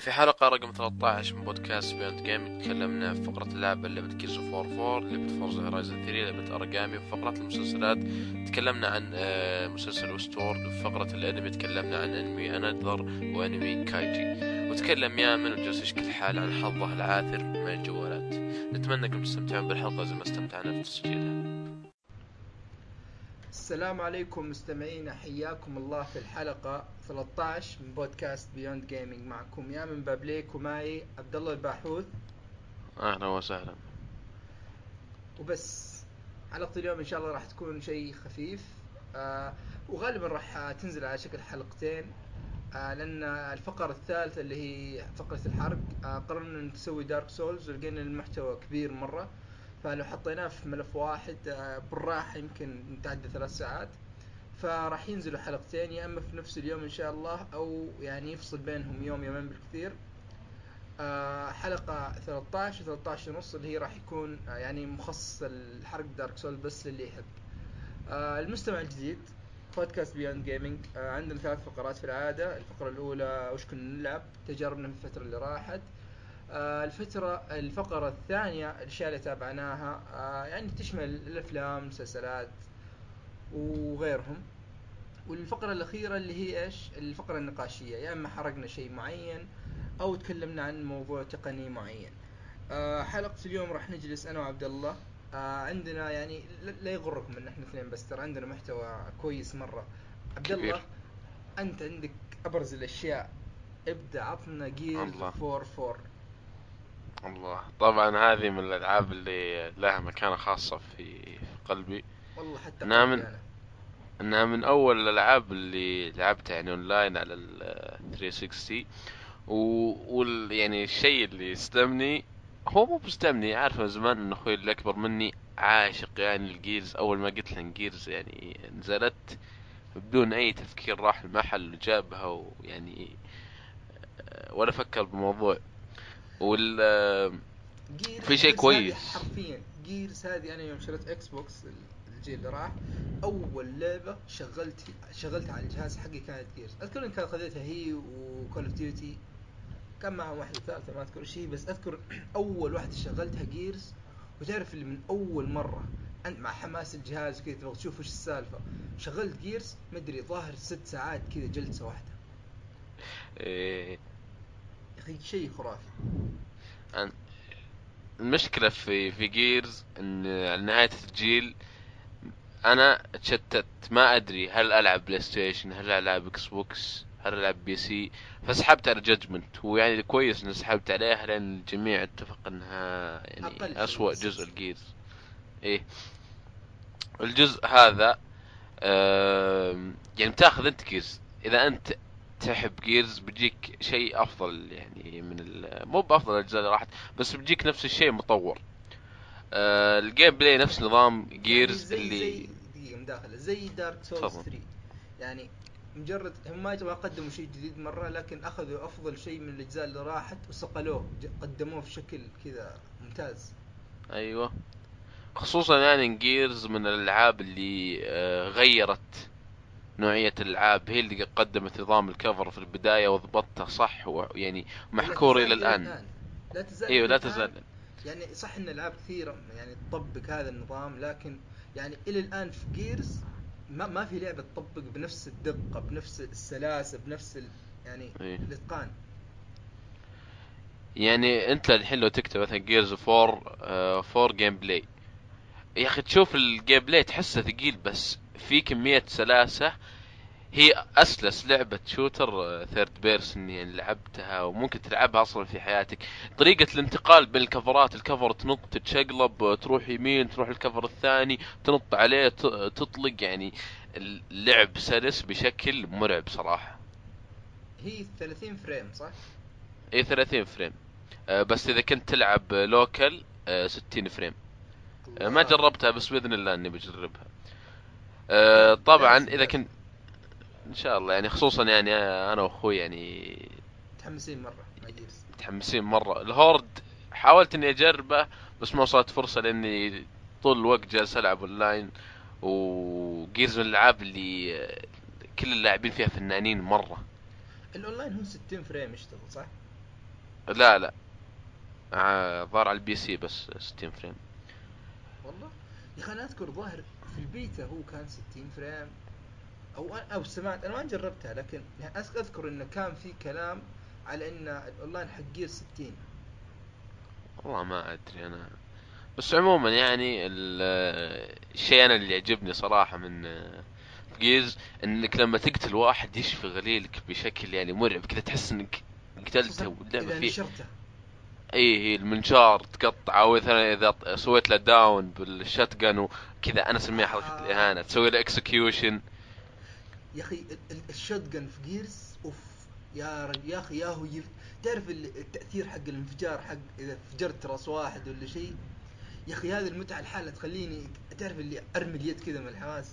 في حلقة رقم 13 من بودكاست Beyond Gaming تكلمنا في فقرة اللعبة لعبة Gears of War 4 لعبة Forza Horizon 3 لعبة Aragami في فقرة المسلسلات تكلمنا عن آه، مسلسل Westworld في فقرة الأنمي تكلمنا عن أنمي Another وأنمي Kaiji وتكلم يامن وجالس يشكي الحال عن حظه العاثر من الجوالات. نتمنى أنكم تستمتعون بالحلقة زي ما استمتعنا في تسجيلها السلام عليكم مستمعينا حياكم الله في الحلقة 13 من بودكاست Beyond Gaming معكم يامن بابليك ومعي عبد الله الباحوث. أهلا وسهلا. وبس حلقة اليوم إن شاء الله راح تكون شيء خفيف. آه وغالبا راح تنزل على شكل حلقتين. آه لأن الفقرة الثالثة اللي هي فقرة الحرق آه قررنا نسوي دارك سولز ولقينا المحتوى كبير مرة. فلو حطيناه في ملف واحد آه بالراحة يمكن نتعدى ثلاث ساعات. فراح ينزلوا حلقتين يا إما في نفس اليوم إن شاء الله أو يعني يفصل بينهم يوم يومين بالكثير. آه حلقة 13 و 13 ونص اللي هي راح يكون آه يعني مخصص الحرق Dark Souls بس للي يحب. المستمع الجديد بودكاست Beyond Gaming عندنا ثلاث فقرات في العادة. الفقرة الأولى وش كنا نلعب؟ تجاربنا في الفترة اللي راحت. الفترة الفقرة الثانية الأشياء اللي تابعناها آه يعني تشمل الأفلام المسلسلات وغيرهم. والفقرة الأخيرة اللي هي إيش؟ الفقرة النقاشية. يا إما حرقنا شيء معين أو تكلمنا عن موضوع تقني معين. آه حلقة اليوم راح نجلس أنا وعبد الله. آه عندنا يعني لا- يغركم ان إحنا اثنين بس ترى عندنا محتوى كويس مرة. عبد. الله أنت عندك أبرز الأشياء. ابدأ عطنا جير الله. 4 4 الله. طبعا هذه من الألعاب اللي لها مكانة خاصة في قلبي. والله حتى. قلبي أنا. إنها من أول الألعاب اللي لعبتها يعني اونلاين على ال 360 و... وال... يعني الشيء اللي يصدمني هو مو بيصدمني عارف من زمان إن أخوي اللي أكبر مني عاشق يعني ال Gears أول ما قلت له Gears يعني نزلت بدون أي تفكير راح المحل وجابها ويعني آه، ولا فكر بالموضوع وال في شيء كويس. حرفيا. جيرز هذه أنا يوم شريت Xbox الجيل اللي راح أول لعبة شغلت شغلتها على الجهاز حقي كانت Gears أذكر ان كان خذيتها هي و Call of Duty كان معهم واحدة ثالثه ما أذكر شيء بس أذكر أول واحدة شغلتها Gears وتعرف اللي من أول مرة أنت مع حماس الجهاز كذا تبغى تشوف وش السالفة. شغلت Gears مدري ظاهر ست ساعات كذا جلسة واحدة. إيه، أخي شيء خرافي. المشكلة في في جيرز إن على نهاية الجيل أنا اتشتت ما أدري هل ألعب PlayStation هل ألعب Xbox هل ألعب PC فسحبت على Judgment ويعني كويس إني سحبت عليها لأن الجميع اتفق إنها يعني بس. جزء ال Gears إيه. الجزء هذا يعني بتاخذ أنت Gears إذا أنت تحب Gears بيجيك شيء أفضل يعني من مو بأفضل الأجزاء اللي راحت بس بيجيك نفس الشيء مطور. آه ال gameplay نفس نظام Gears يعني زي اللي زي دقيقة مداخلة زي Dark Souls تفضل. 3 يعني مجرد هم ما ما قدموا شيء جديد مرة لكن أخذوا أفضل شيء من الأجزاء اللي راحت وصقلوه قدموه في شكل كذا ممتاز. أيوه. خصوصا يعني Gears من الألعاب اللي آه غيرت نوعية الألعاب هي اللي قدمت نظام ال cover في البداية وضبطته صح ويعني محكور لا إلى الآن. لا تزال إيوه لا. تزال. يعني صح إن ألعاب كثيرة يعني تطبق هذا النظام لكن يعني إلى الآن في Gears ما ما في لعبة تطبق بنفس الدقة بنفس السلاسة بنفس ال يعني إيه. الإتقان. يعني أنت الحين لو تكتب مثلا Gears 4 آه 4 gameplay يا أخي تشوف ال gameplay تحسه ثقيل بس. في كمية سلاسة. هي أسلس لعبة shooter third person يعني لعبتها وممكن تلعبها أصلا في حياتك. طريقة الانتقال بين ال cover ات ال cover تنط تتشقلب تروح يمين تروح ال cover الثاني تنط عليه ت- تطلق. يعني اللعب سلس بشكل مرعب صراحة. هي 30 frame صح؟ اي 30 frame. آه، بس إذا كنت تلعب local آه، 60 frame. آه، ما. جربتها بس بإذن الله إني بجربها. آه، طبعا إذا. كنت إن شاء الله يعني خصوصا يعني أنا وأخوي يعني متحمسين Gears متحمسين مرة. ال Horde حاولت إني أجربه بس ما وصلت فرصة لأني طول الوقت جالس ألعب أونلاين و Gears من الألعاب اللي آه، كل اللاعبين فيها فنانين مرة. الأونلاين هو 60 frame يشتغل صح؟ لا لا. آه، ظهر على ال PC بس 60 frame. والله؟ يا أخي أنا أذكر ظاهر البيتا هو كان 60 frame. أو أو سمعت أنا ما جربتها لكن يعني أذكر إنه كان في كلام على إن الأونلاين حق جير 60 والله ما أدري أنا. بس عموما يعني ال- الشيء أنا اللي يعجبني صراحة من جيز إنك لما تقتل واحد يشفي غليلك بشكل يعني مرعب كذا تحس إنك قتلته واللعبة فيه نشرته اي هي المنشار تقطعه مثلا إذا سويت له down بال shotgun وكذا. أنا أسميها حركة آه. الإهانة. تسوي له execution يا أخي ال- ال- ال shotgun في Gears of يا يا أخي يا هو يف... تعرف ال- التأثير حق الانفجار حق إذا فجرت راس واحد ولا شيء؟ يا أخي هذه المتعة الحالة تخليني تعرف اللي أرمي اليد كذا من الحماس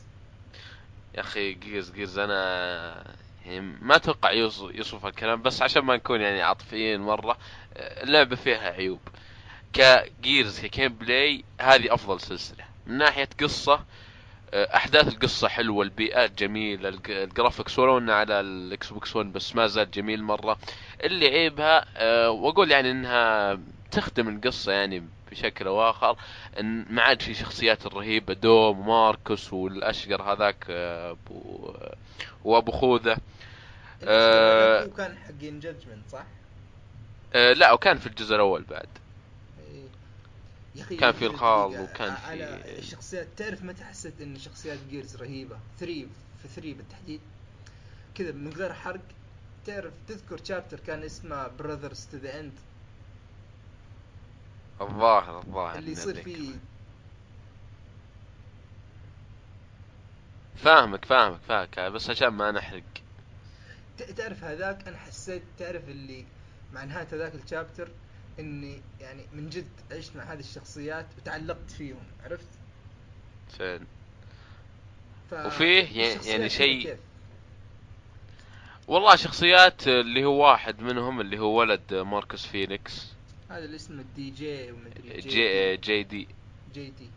يا أخي Gears Gears أنا يعني ما أتوقع يوصف, الكلام بس عشان ما نكون يعني عاطفيين مرة اللعبه فيها عيوب. ك Gears ك gameplay هذه أفضل سلسلة. من ناحية قصة أحداث القصة حلوة البيئات جميلة الج- ال graphics ولو انه على ال Xbox 1 بس ما زال جميل مرة. اللي عيبها وأقول يعني إنها تخدم القصة يعني بشكل أو آخر إن ما عاد في شخصيات الرهيبة دوم وماركوس والأشقر هذاك ابو وأبو خوذة. آه. هو كان حقين Judgment صح؟ أه، لا وكان في الجزء الأول بعد إيه. يا أخي كان في دقيقة، وكان في- الشخصيات تعرف متى حسيت إن شخصيات Gears رهيبة 3 في 3 بالتحديد كذا من غير حرق تعرف تذكر chapter كان اسمه Brothers to the End الظاهر الظاهر اللي يصير. فيه فاهمك فاهمك فاهمك بس عشان ما نحرق تعرف هذاك أنا حسيت تعرف اللي مع نهايه هذاك ال chapter إني يعني من جد عشت مع هذه الشخصيات وتعلقت فيهم عرفت؟ زين ف... وفيه يعني- يعني شيء-؟ والله شخصيات اللي هو واحد منهم اللي هو ولد ماركوس فينيكس. هذا اللي اسمه دي جي ومدري J, JD. J D.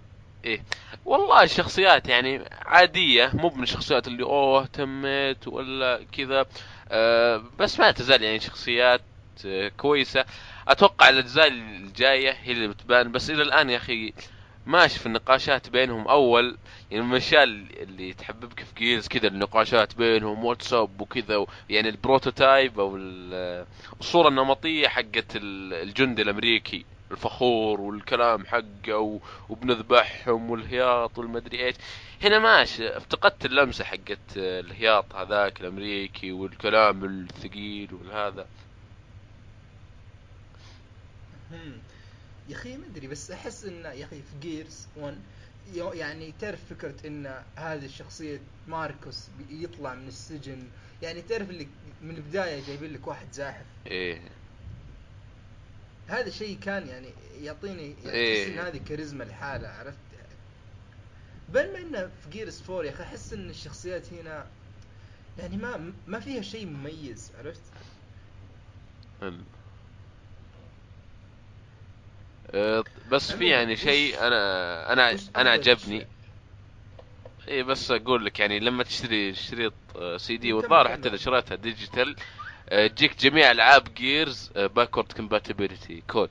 والله الشخصيات يعني عادية مو من الشخصيات اللي أوه تمت ولا كذا آه بس ما تزال يعني شخصيات آه كويسة. أتوقع الأجزاء الجاية هي اللي بتبان. بس إلى الآن يا أخي ماشي في النقاشات بينهم. أول يعني من الأشياء اللي تحببك في Gears كذا النقاشات بينهم what's up وكذا يعني ال prototype أو ال- الصورة النمطية حقت ال- الجندي الأمريكي. الفخور والكلام حقه وبنذبحهم والهياط والمدري إيش. هنا ماشي افتقدت اللمسة حقت الهياط هذاك الأمريكي والكلام الثقيل والهذا. يا أخي ما أدري بس أحس انه يا أخي في جيرز 1 يو- يعني تعرف فكرة إن هذه الشخصية ماركوس يطلع من السجن. يعني تعرف اللي من البداية جايبين لك واحد زاحف. إيه. هذا الشيء كان يعني يعطيني يعني إيه. هذه كاريزما الحالة عرفت بل ما إنه في Gears 4 يا أخي أحس إن الشخصيات هنا يعني ما ما فيها شيء مميز عرفت؟ ال- آه، بس في يعني شيء أنا أنا أنا عجبني؟ إيه بس أقول لك يعني لما تشتري شريط آه، سي دي كمل- والظاهر. حتى إذا شريتها digital آه، تجيك جميع ألعاب Gears backward compatibility code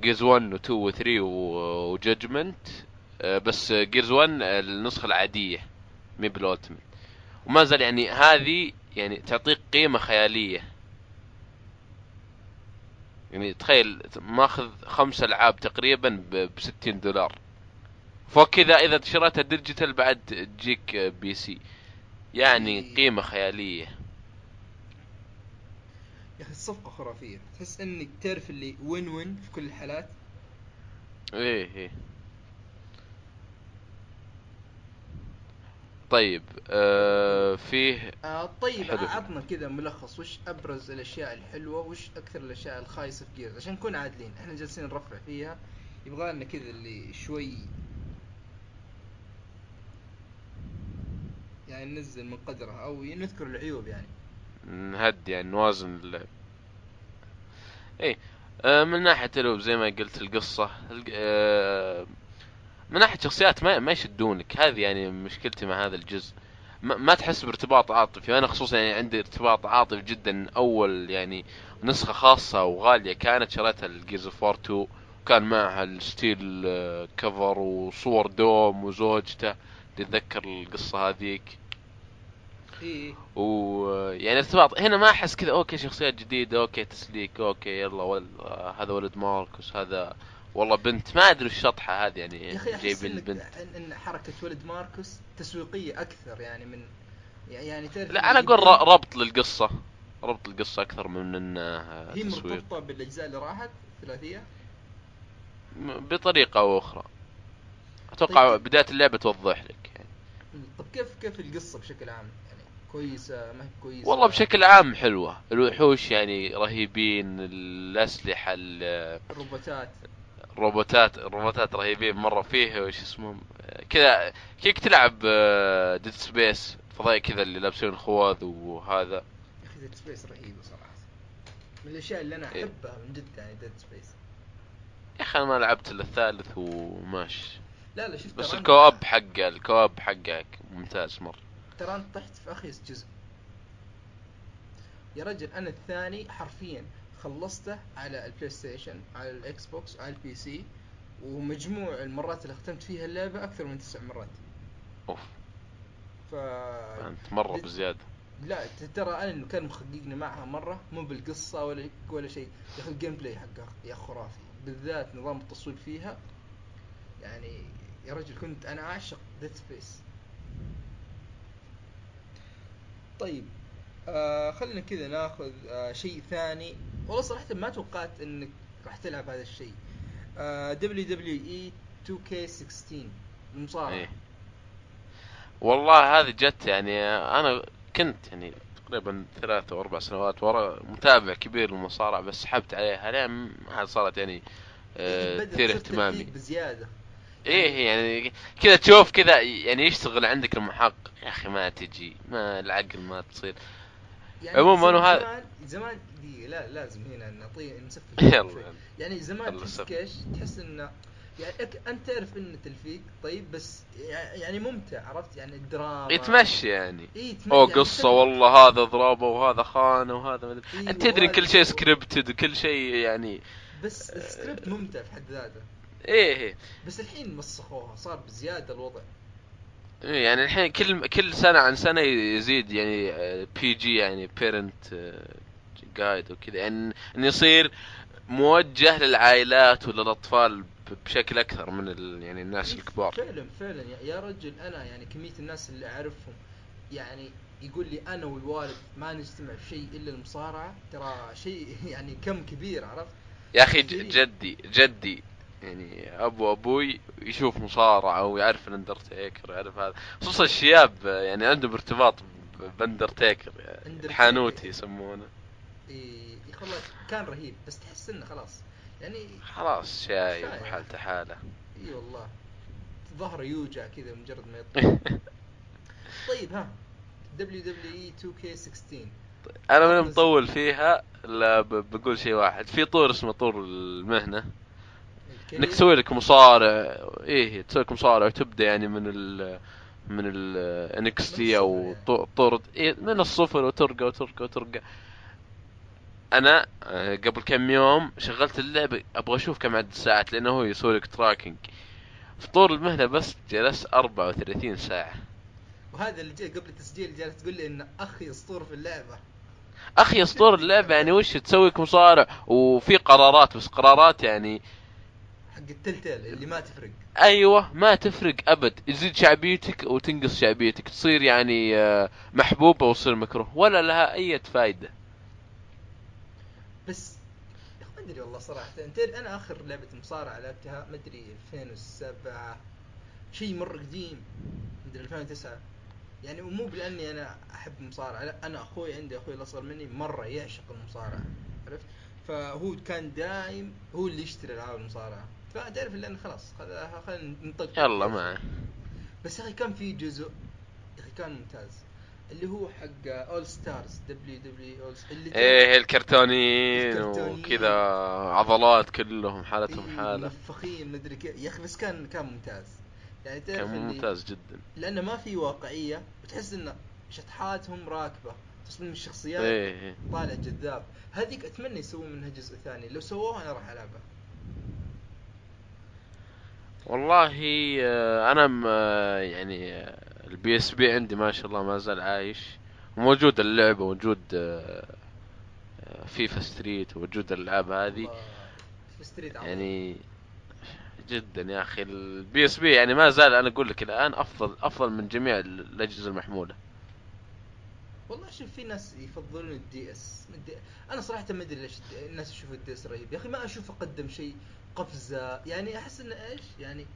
Gears 1 و2 و3 و Judgment بس Gears 1 النسخة العادية مي بال Ultimate. وما زال يعني هذه يعني تعطيك قيمة خيالية. يعني تخيل ماخذ خمس ألعاب تقريبا ب 60 دولار. فوق كذا إذا شريتها digital بعد تجيك PC. يعني إيه. قيمة خيالية. يا أخي الصفقة خرافية. تحس إنك تعرف اللي وين وين في كل الحالات. إيه إيه. طيب آه فيه آه طيب. عطنا كذا ملخص. وش أبرز الأشياء الحلوة؟ وش أكثر الأشياء الخايسة في جيرز عشان نكون عادلين إحنا جالسين نرفع فيها. يبغى لنا كذا اللي شوي يعني ننزل من قدرها أو نذكر العيوب يعني. نهدي يعني نوازن اللعب إيه. آه من ناحية لو زي ما قلت القصة الق- آه من ناحية شخصيات ما ما يشدونك. هذه يعني مشكلتي مع هذا الجزء. ما, تحس بارتباط عاطفي أنا خصوصا يعني عندي ارتباط عاطفي جدا. أول يعني نسخة خاصة وغالية كانت شريتها ال Gears of 2 وكان معها ال steel آه، cover وصور دوم وزوجته. تتذكر القصة هذيك؟ إيه. ويعني ارتباط. هنا ما أحس كذا أوكي شخصيات جديدة أوكي تسليك أوكي يلا ول... هذا ولد ماركوس هذا والله بنت. ما أدري وش الشطحه هذه يعني يا أخي إنك البنت. ان حركة ولد ماركوس تسويقية أكثر يعني من يعني تعرف لا أنا أقول ربط للقصة. ربط القصة أكثر من إنه هي تسويق. مرتبطة بالأجزاء اللي راحت ثلاثيه م- بطريقة أو أخرى. أتوقع طيب. بداية اللعبة توضح لك يعني. طب كيف كيف القصة بشكل عام؟ كويسة ما هي كويسة. والله بشكل عام حلوة. الوحوش يعني رهيبين الأسلحة ال- الروبوتات. الروبوتات الروبوتات رهيبين. مرة فيه وش اسمهم كذا كنك تلعب Dead Space فضائي كذا اللي لابسين خوذ وهذا. يا أخي Dead Space رهيبه صراحة. من الأشياء اللي أنا إيه. أحبها من جد يعني Dead Space يا أخي أنا ما لعبت إلا الثالث وماش لا لا شفت بس ال co-op حقه ال co-op حقه ممتاز مرة. ترى انت طحت في اخيس جزء. يا رجل أنا الثاني حرفيا خلصته على ال PlayStation على ال Xbox على ال PC ومجموع المرات اللي ختمت فيها اللعبة أكثر من تسع مرات. أوف. ف أنت مرة Dead- بزيادة. لا ترى أنا إنه كان مخققني معها مرة مو بالقصة ولا ولا شيء. يا أخي ال gameplay حقها يا خرافي. بالذات نظام التصوير فيها. يعني يا رجل كنت أنا أعشق Dead Space طيب آه خلينا كذا ناخذ آه شيء ثاني. والله صراحة ما توقعت إنك راح تلعب هذا الشيء. آه WWE 2K16 المصارعه إيه. والله هذه جت يعني أنا كنت يعني تقريبا ثلاث أو أربع سنوات ورا متابع كبير للمصارعة بس سحبت عليها. لين ما صارت يعني آه، بدأ تثير اهتمامي. بزيادة. إيه يعني كذا تشوف كذا يعني يشتغل عندك المحقق. يا أخي ما تجي ما العقل ما تصير. يعني عموماً زمان- وهذا- زمان زمان دي لا لازم هنا نعطيه نسفل يلا. يعني زمان. كيش تحس انه يعني أنت تعرف إنه تلفيق طيب بس يع- يعني ممتع عرفت؟ يعني الدراما. يتمشي يعني. إي تمشي أو يعني قصة تحب- والله هذا ضربه وهذا خانه وهذا ما. إيه، أنت تدري كل شيء scripted وكل شيء يعني بس السكريبت ممتع في حد ذاته. إيه إيه. بس الحين مسخوها صار بزيادة الوضع. إيه، يعني الحين كل كل سنة عن سنة يزيد يعني PG يعني parent جايد وكذا. يعني انه يصير موجه للعائلات وللأطفال بشكل أكثر من ال يعني الناس إيه، الكبار. فعلا فعلا. يا- رجل أنا يعني كمية الناس اللي أعرفهم يعني يقول لي أنا والوالد ما نجتمع في شيء إلا المصارعة. ترى شيء يعني كم كبير عرفت؟ يا أخي. جدي جدي. يعني أبو أبوي يشوف مصارعة ويعرف الاندرتيكر ويعرف هذا. خصوصا الشياب يعني عندهم ارتباط باندرتيكر يعني. الحانوتي يسمونه. إيه خلاص كان رهيب بس تحس إنه خلاص يعني خلاص شايب. وحالته حالة. إي والله ظهره يوجع كذا مجرد ما يطلع. طيب ها WWE 2K16 أنا من مطول فيها لا بقول شيء واحد. في طور اسمه طور المهنة. إنك تسوي لك مصارع إيه تسوي لك مصارع وتبدأ يعني من ال من ال تي أو الصفر ط- طور إيه من الصفر وترقى وترقى وترقى. أنا آه، قبل كم يوم شغلت اللعبة أبغى أشوف كم عدد الساعات لأنه هو يسوي لك tracking في طور المهنة بس جلست 34 ساعة. وهذا اللي جاي قبل التسجيل جالس تقول لي إن أخي أسطورة في اللعبة. أخي اسطورة اللعبة يعني وش تسوي مصارع؟ وفي قرارات بس قرارات يعني حق التلتيل اللي ما تفرق. أيوه ما تفرق أبد. يزيد شعبيتك وتنقص شعبيتك تصير يعني آه، محبوب أو تصير مكروه. ولا لها أي فايدة. بس ما أدري والله صراحة. أنا آخر لعبة مصارعة لعبتها ما أدري 2007 شيء مرة قديم مدري 2009 يعني ومو بلأني أنا أحب المصارعه لا أنا أخوي عندي أخوي الأصغر مني مرة يعشق المصارعة عرفت؟ فهو كان دايم هو اللي يشتري ألعاب المصارعة. فتعرف أنا خلاص خل- خلينا ننطق. يلا معه بس يا أخي كان في جزء يا أخي كان ممتاز اللي هو حق All Stars WWE All اللي إيه الكرتونيين. وكذا عضلات كلهم حالتهم إيه، حالة. منفخين مدري كيف يا أخي بس كان كان ممتاز. يعني تعرف كان ممتاز جدا. لأنه ما في واقعية وتحس إن شطحاتهم راكبة تصميم الشخصيات إيه إيه. طالع جذاب. هذيك أتمنى يسوون منها جزء ثاني لو سووها أنا راح ألعبها. والله آه، أنا م- آه، يعني آه، ال PSP عندي ما شاء الله ما زال عايش. وموجود اللعبة موجود آه، آه، FIFA Street وموجود الالعاب هذه. يعني جدا يا أخي ال PSP يعني ما زال أنا أقول لك الآن أفضل أفضل من جميع الأجهزة المحمولة. والله شوف في ناس يفضلون ال DS ال D... أنا صراحة ما أدري ليش الناس يشوفوا ال DS رهيب. يا أخي ما اشوفه قدم شيء قفزة. يعني أحس انه إيش؟ يعني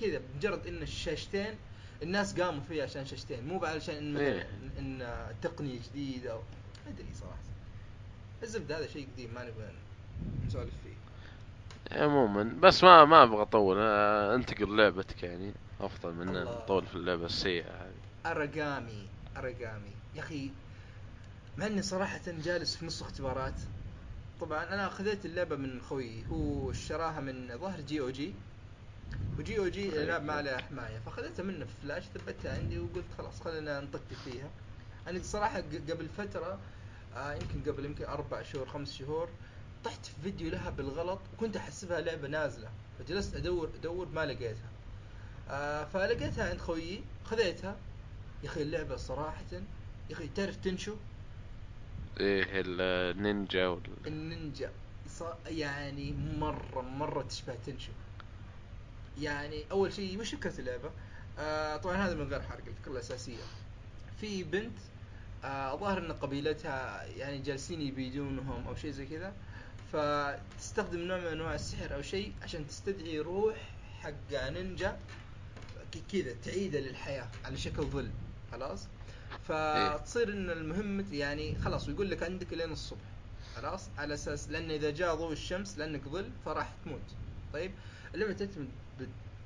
كذا مجرد إن الشاشتين الناس قاموا فيها عشان شاشتين. مو علشان إن إيه. إن تقنية جديدة أو ما أدري صراحة. الزبدة هذا شيء قديم ما نبغى نسولف فيه. عموما بس ما ما أبغى أطول. آه، انتقل لعبتك يعني. أفضل من. نطول في اللعبة السيئة هذه. Aragami Aragami يا أخي مع إني صراحة جالس في نص اختبارات طبعا أنا اخذت اللعبة من خوي هو اشتراها من ظهر جي أو جي وجي أو جي الالعاب ما عليها حماية فاخذتها منه في فلاش ثبتها عندي وقلت خلاص خلينا نطقطق فيها. أنا صراحة ق- قبل فترة آه يمكن قبل يمكن أربع شهور خمس شهور طحت في فيديو لها بالغلط وكنت احسبها لعبة نازلة فجلست أدور أدور ما لقيتها. آه فلقيتها عند خويي خذيتها. يا أخي اللعبة صراحة يا أخي تعرف تنشو؟ إيه النينجا وال... النينجا. يعني مرة مرة تشبه تنشو. يعني أول شيء وش فكرة اللعبة؟ آه طبعا هذا من غير حرق الفكرة الأساسية. في بنت آه ظاهر إن قبيلتها يعني جالسين يبيدونهم أو شيء زي كذا. فتستخدم نوع من أنواع السحر أو شيء عشان تستدعي روح حق نينجا كذا تعيده للحياة على شكل ظل. خلاص؟ فتصير إن المهمة يعني خلاص ويقول لك عندك لين الصبح. خلاص؟ على أساس لأن إذا جاء ضوء الشمس لأنك ظل فراح تموت. طيب؟ اللعبة تعتمد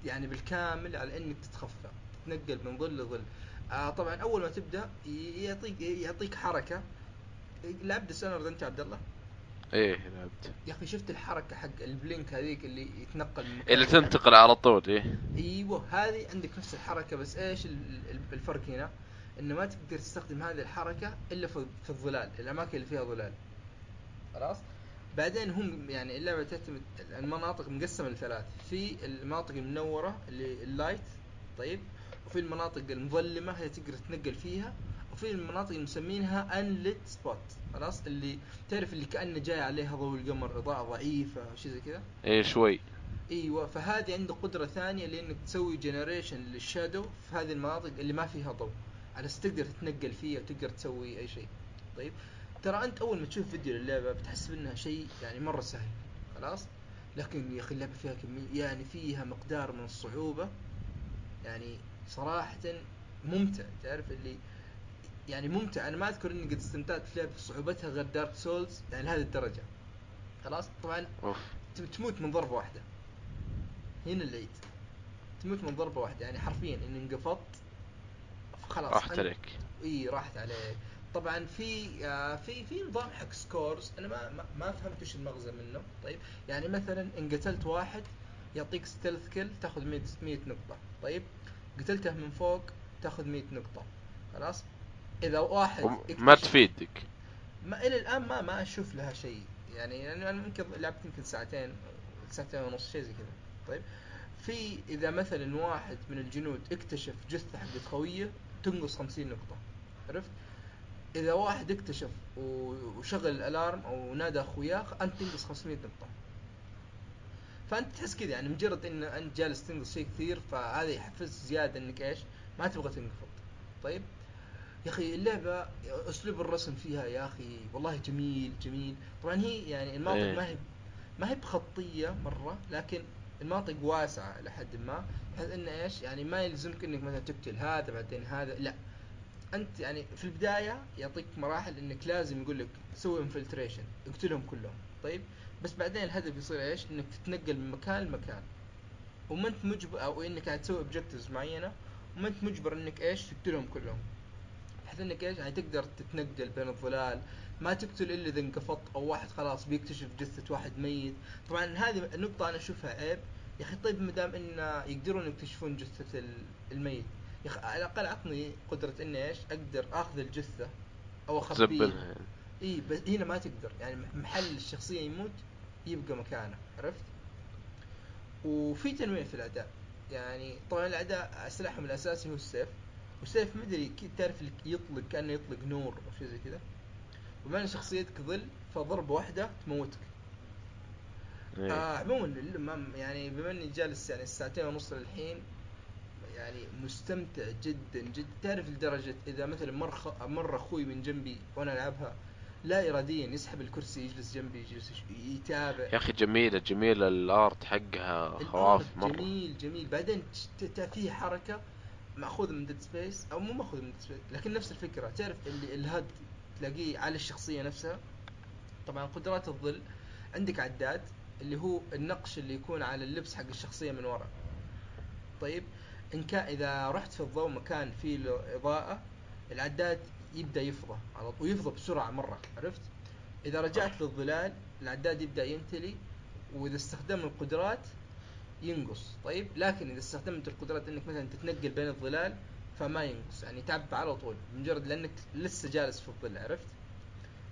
يعني بالكامل على إنك تتخفى تتنقل من ظل لظل. آه طبعا أول ما تبدأ يعطيك يعطيك حركة. لعبت Dishonored أنت عبد الله؟ إيه لعبت. يا أخي شفت الحركة حق ال blink هذيك اللي يتنقل من مكان اللي؟ تنتقل على طول إيه. أيوه هذه عندك نفس الحركة بس إيش ال- ال- الفرق هنا؟ إنه ما تقدر تستخدم هذه الحركة إلا في الظلال، الأماكن اللي فيها ظلال. خلاص؟ بعدين هم يعني اللعبة تعتمد المناطق مقسمة لثلاث، في المناطق المنورة اللي ال light طيب؟ وفي المناطق المظلمة هي تقدر تتنقل فيها، وفي المناطق اللي مسمينها unlit spot، خلاص؟ اللي تعرف اللي كأنه جاي عليها ضوء القمر إضاءة ضعيفة شيء زي كذا. إيه شوي إيوه فهذه عنده قدرة ثانية لإنك تسوي generation لل shadow في هذه المناطق اللي ما فيها ضوء على أساس تقدر تتنقل فيها وتقدر تسوي أي شيء. طيب ترى أنت أول ما تشوف فيديو للعبة بتحسب انها شيء يعني مرة سهل خلاص؟ لكن يا أخي اللعبة فيها كمية يعني فيها مقدار من الصعوبة يعني صراحة ممتع تعرف اللي يعني ممتع. أنا ما أذكر إني قد استمتعت في لعبة صعوبتها غير Dark Souls يعني لهذه الدرجة. خلاص؟ طبعا تم- تموت من ضربة واحدة. هنا العيد تموت من ضربة واحدة يعني حرفيا ان انقفطت. خلاص راحت عليك. إي راحت عليك. طبعا في آه في في نظام حق scores أنا ما ما, فهمت وش المغزى منه. طيب يعني مثلا إن قتلت واحد يعطيك ستيلث كيل تاخذ 100 100 نقطة. طيب قتلته من فوق تاخذ 100 نقطة. خلاص؟ إذا واحد ما تفيدك. ما إلى الآن ما ما أشوف لها شيء. يعني يعني أنا ممكن لعبت يمكن ساعتين ساعتين ونص شيء زي كذا. طيب في إذا مثلا واحد من الجنود اكتشف جثة حقت خويه تنقص 50 نقطة. عرفت؟ إذا واحد اكتشف وشغل الألارم أو نادى أخوياه أنت تنقص 500 نقطة. فأنت تحس كذا يعني مجرد إن أنت جالس تنقص شيء كثير فهذا يحفز زيادة إنك إيش؟ ما تبغى تنقفض طيب؟ يا أخي اللعبة أسلوب الرسم فيها يا أخي والله جميل جميل. طبعا هي يعني المناطق إيه. ما هي ما هي بخطية مرة لكن المناطق واسعة إلى حد ما بحيث إنه إيش؟ يعني ما يلزمك إنك مثلا تقتل هذا بعدين هذا لا. أنت يعني في البداية يعطيك مراحل إنك لازم يقول لك سوي infiltration اقتلهم كلهم. طيب؟ بس بعدين الهدف يصير إيش؟ إنك تتنقل من مكان لمكان. وما أنت مجبر أو إنك قاعد تسوي objectives معينة وما أنت مجبر إنك إيش؟ تقتلهم كلهم. بحيث إنك إيش؟ يعني تقدر تتنقل بين الظلال ما تقتل إلا إذا انقفطت أو واحد خلاص بيكتشف جثة واحد ميت. طبعا هذه النقطة أنا أشوفها عيب. يا أخي طيب ما دام إن يقدرون يكتشفون جثة ال- الميت. يا أخي على الأقل عطني قدرة إني إيش؟ أقدر آخذ الجثة أو اخبيها يعني. إي بس هنا ما تقدر. يعني محل الشخصية يموت يبقى مكانه. عرفت؟ وفي تنويع في الأداء. يعني طبعا الاعداء سلاحهم الأساسي هو السيف. والسيف مدري كي- تعرف يطلق كأنه يطلق نور أو شيء زي كذا. وبما ان شخصيتك ظل فضربه واحدة تموتك. إيه. آه عموما يعني بما إني جالس يعني الساعتين ونص للحين يعني مستمتع جدا جدا. تعرف لدرجة إذا مثلا مر. مر أخوي من جنبي وأنا ألعبها لا اراديا يسحب الكرسي يجلس جنبي يجلس يتابع. يا أخي جميلة جميلة ال art حقها خرافي مرة. جميل جميل. بعدين فيه حركة مأخوذ من Dead Space أو مو مأخوذ من Dead Space لكن نفس الفكرة. تعرف اللي ال HUD تلاقيه على الشخصية نفسها. طبعا قدرات الظل عندك عداد اللي هو النقش اللي يكون على اللبس حق الشخصية من ورا. طيب إن كان إذا رحت في الضوء مكان فيه له اضاءة العداد يبدأ يفضى على طول ويفضى بسرعة مرة عرفت؟ إذا رجعت للظلال العداد يبدأ ينتلي وإذا استخدم القدرات ينقص. طيب لكن إذا استخدمت القدرات إنك مثلا تتنقل بين الظلال فما ينقص. يعني تعبى على طول. مجرد لأنك لسه جالس في الظل عرفت؟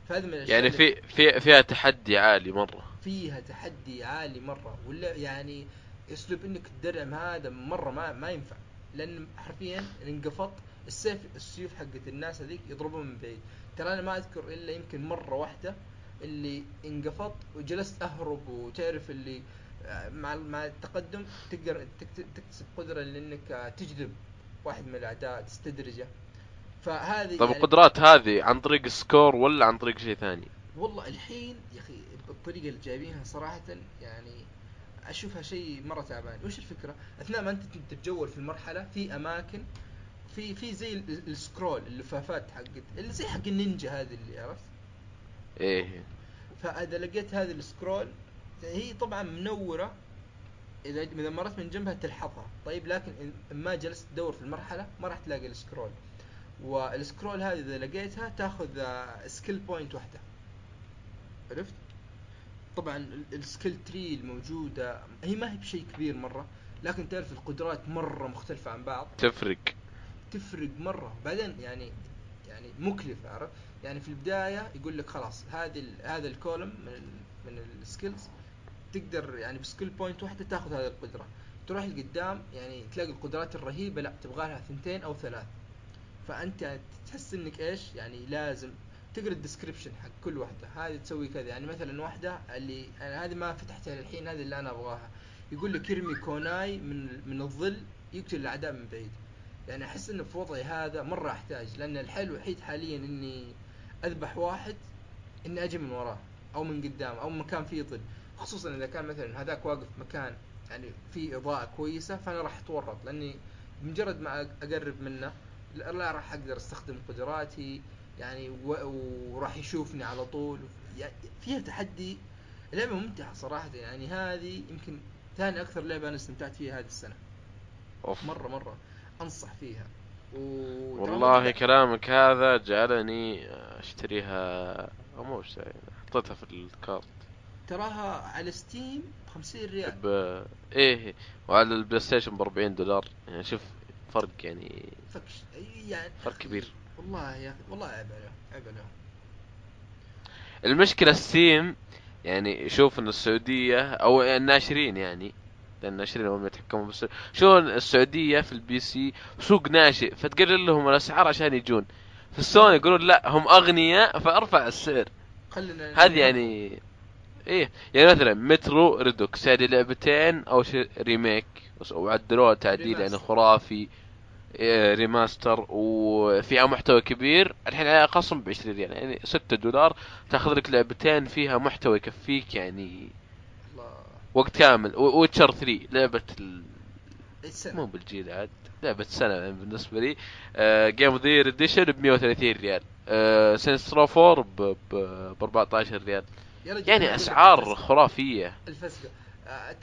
فهذا من الأشياء يعني في في فيها تحدي عالي مرة. فيها تحدي عالي مرة. ولا يعني أسلوب إنك تدرعم هذا مرة ما ما ينفع. لأن حرفيا انقفط السيف السيوف حقت الناس هذيك يضربون من بعيد. ترى أنا ما أذكر إلا يمكن مرة واحدة اللي انقفط وجلست أهرب وتعرف اللي آه، مع مع التقدم تقدر تكت- تكتسب قدرة لأنك آه، تجذب. واحد من الأعداء تستدرجه. فهذه طيب يعني القدرات هذه عن طريق score ولا عن طريق شيء ثاني؟ والله الحين يا أخي بالطريقة اللي جايبينها صراحة يعني أشوفها شيء مرة تعبان. وش الفكرة؟ أثناء ما أنت تتجول في المرحلة في أماكن في في زي ال- ال scroll اللفافات حقت اللي زي حق النينجا هذه اللي عرفت؟ إيه. فإذا لقيت هذه ال scroll هي طبعا منورة إذا إذا مرت من جنبها تلحظها. طيب لكن إن ما جلست تدور في المرحلة ما راح تلاقي ال scroll. وال scroll هذه إذا لقيتها تأخذ skill point واحدة. عرفت؟ طبعا ال- ال skill tree الموجودة هي ما هي بشيء كبير مرة لكن تعرف القدرات مرة مختلفة عن بعض. تفرق. تفرق مرة. بعدين يعني يعني مكلف عرفت؟ يعني في البداية يقول لك خلاص هذه هذا ال column من من ال skills تقدر يعني ب skill point واحدة تاخذ هذه القدرة. تروح لقدام يعني تلاقي القدرات الرهيبة لا تبغى لها ثنتين أو ثلاث. فأنت تحس إنك إيش؟ يعني لازم تقرأ ال description حق كل واحدة. هذه تسوي كذا. يعني مثلا واحدة اللي أنا هذه ما فتحتها للحين هذه اللي أنا أبغاها. يقول لك ارمي kunai من من الظل يقتل الأعداء من بعيد. يعني أحس انه في وضعي هذا مرة أحتاج. لأن الحل الوحيد حاليا إني أذبح واحد إني أجي من وراه أو من قدام أو مكان فيه ظل. خصوصا إذا كان مثلا هذاك واقف مكان يعني فيه إضاءة كويسة فأنا راح أتورط لأني بمجرد ما أقرب منه لا راح أقدر أستخدم قدراتي يعني وراح يشوفني على طول. يعني فيها تحدي لعبة ممتعة صراحة. يعني هذه يمكن ثاني أكثر لعبة أنا استمتعت فيها هذه السنة. أوف. مرة مرة أنصح فيها. و... والله كلامك هذا جعلني أشتريها أو مو حطيتها في ال cart. تراها على Steam ب 50 ريال. ب... إيه وعلى ال PlayStation ب 40 دولار. يعني شوف فرق يعني فكش أي يعني فرق كبير. والله يا أخي والله عيب عليهم عيب عليهم. المشكلة Steam يعني شوف إن السعودية أو الناشرين يعني لأن الناشرين هم يتحكمون بس شو السعودية في ال PC سوق ناشئ فتقلل لهم الأسعار عشان يجون. في السوني يقولون لا هم أغنياء فأرفع السعر. خلينا هذه يعني إيه يعني مثلا Metro Redux هذه لعبتين أو شيء remake. وعدلوها تعديل يعني. خرافي. إيه، remaster وفيها محتوى كبير. الحين عليها خصم ب 20 ريال. يعني 6 دولار. تأخذ لك لعبتين فيها محتوى يكفيك يعني الله. وقت كامل. ويتشر 3 لعبة ال... السنة مو بالجيل عاد. لعبة سنة يعني بالنسبة لي. جيم اوف ذا اديشن ب 130 ريال. سينس 4 ب ب 14 ريال. يعني أسعار. خرافية. الفسقة آه،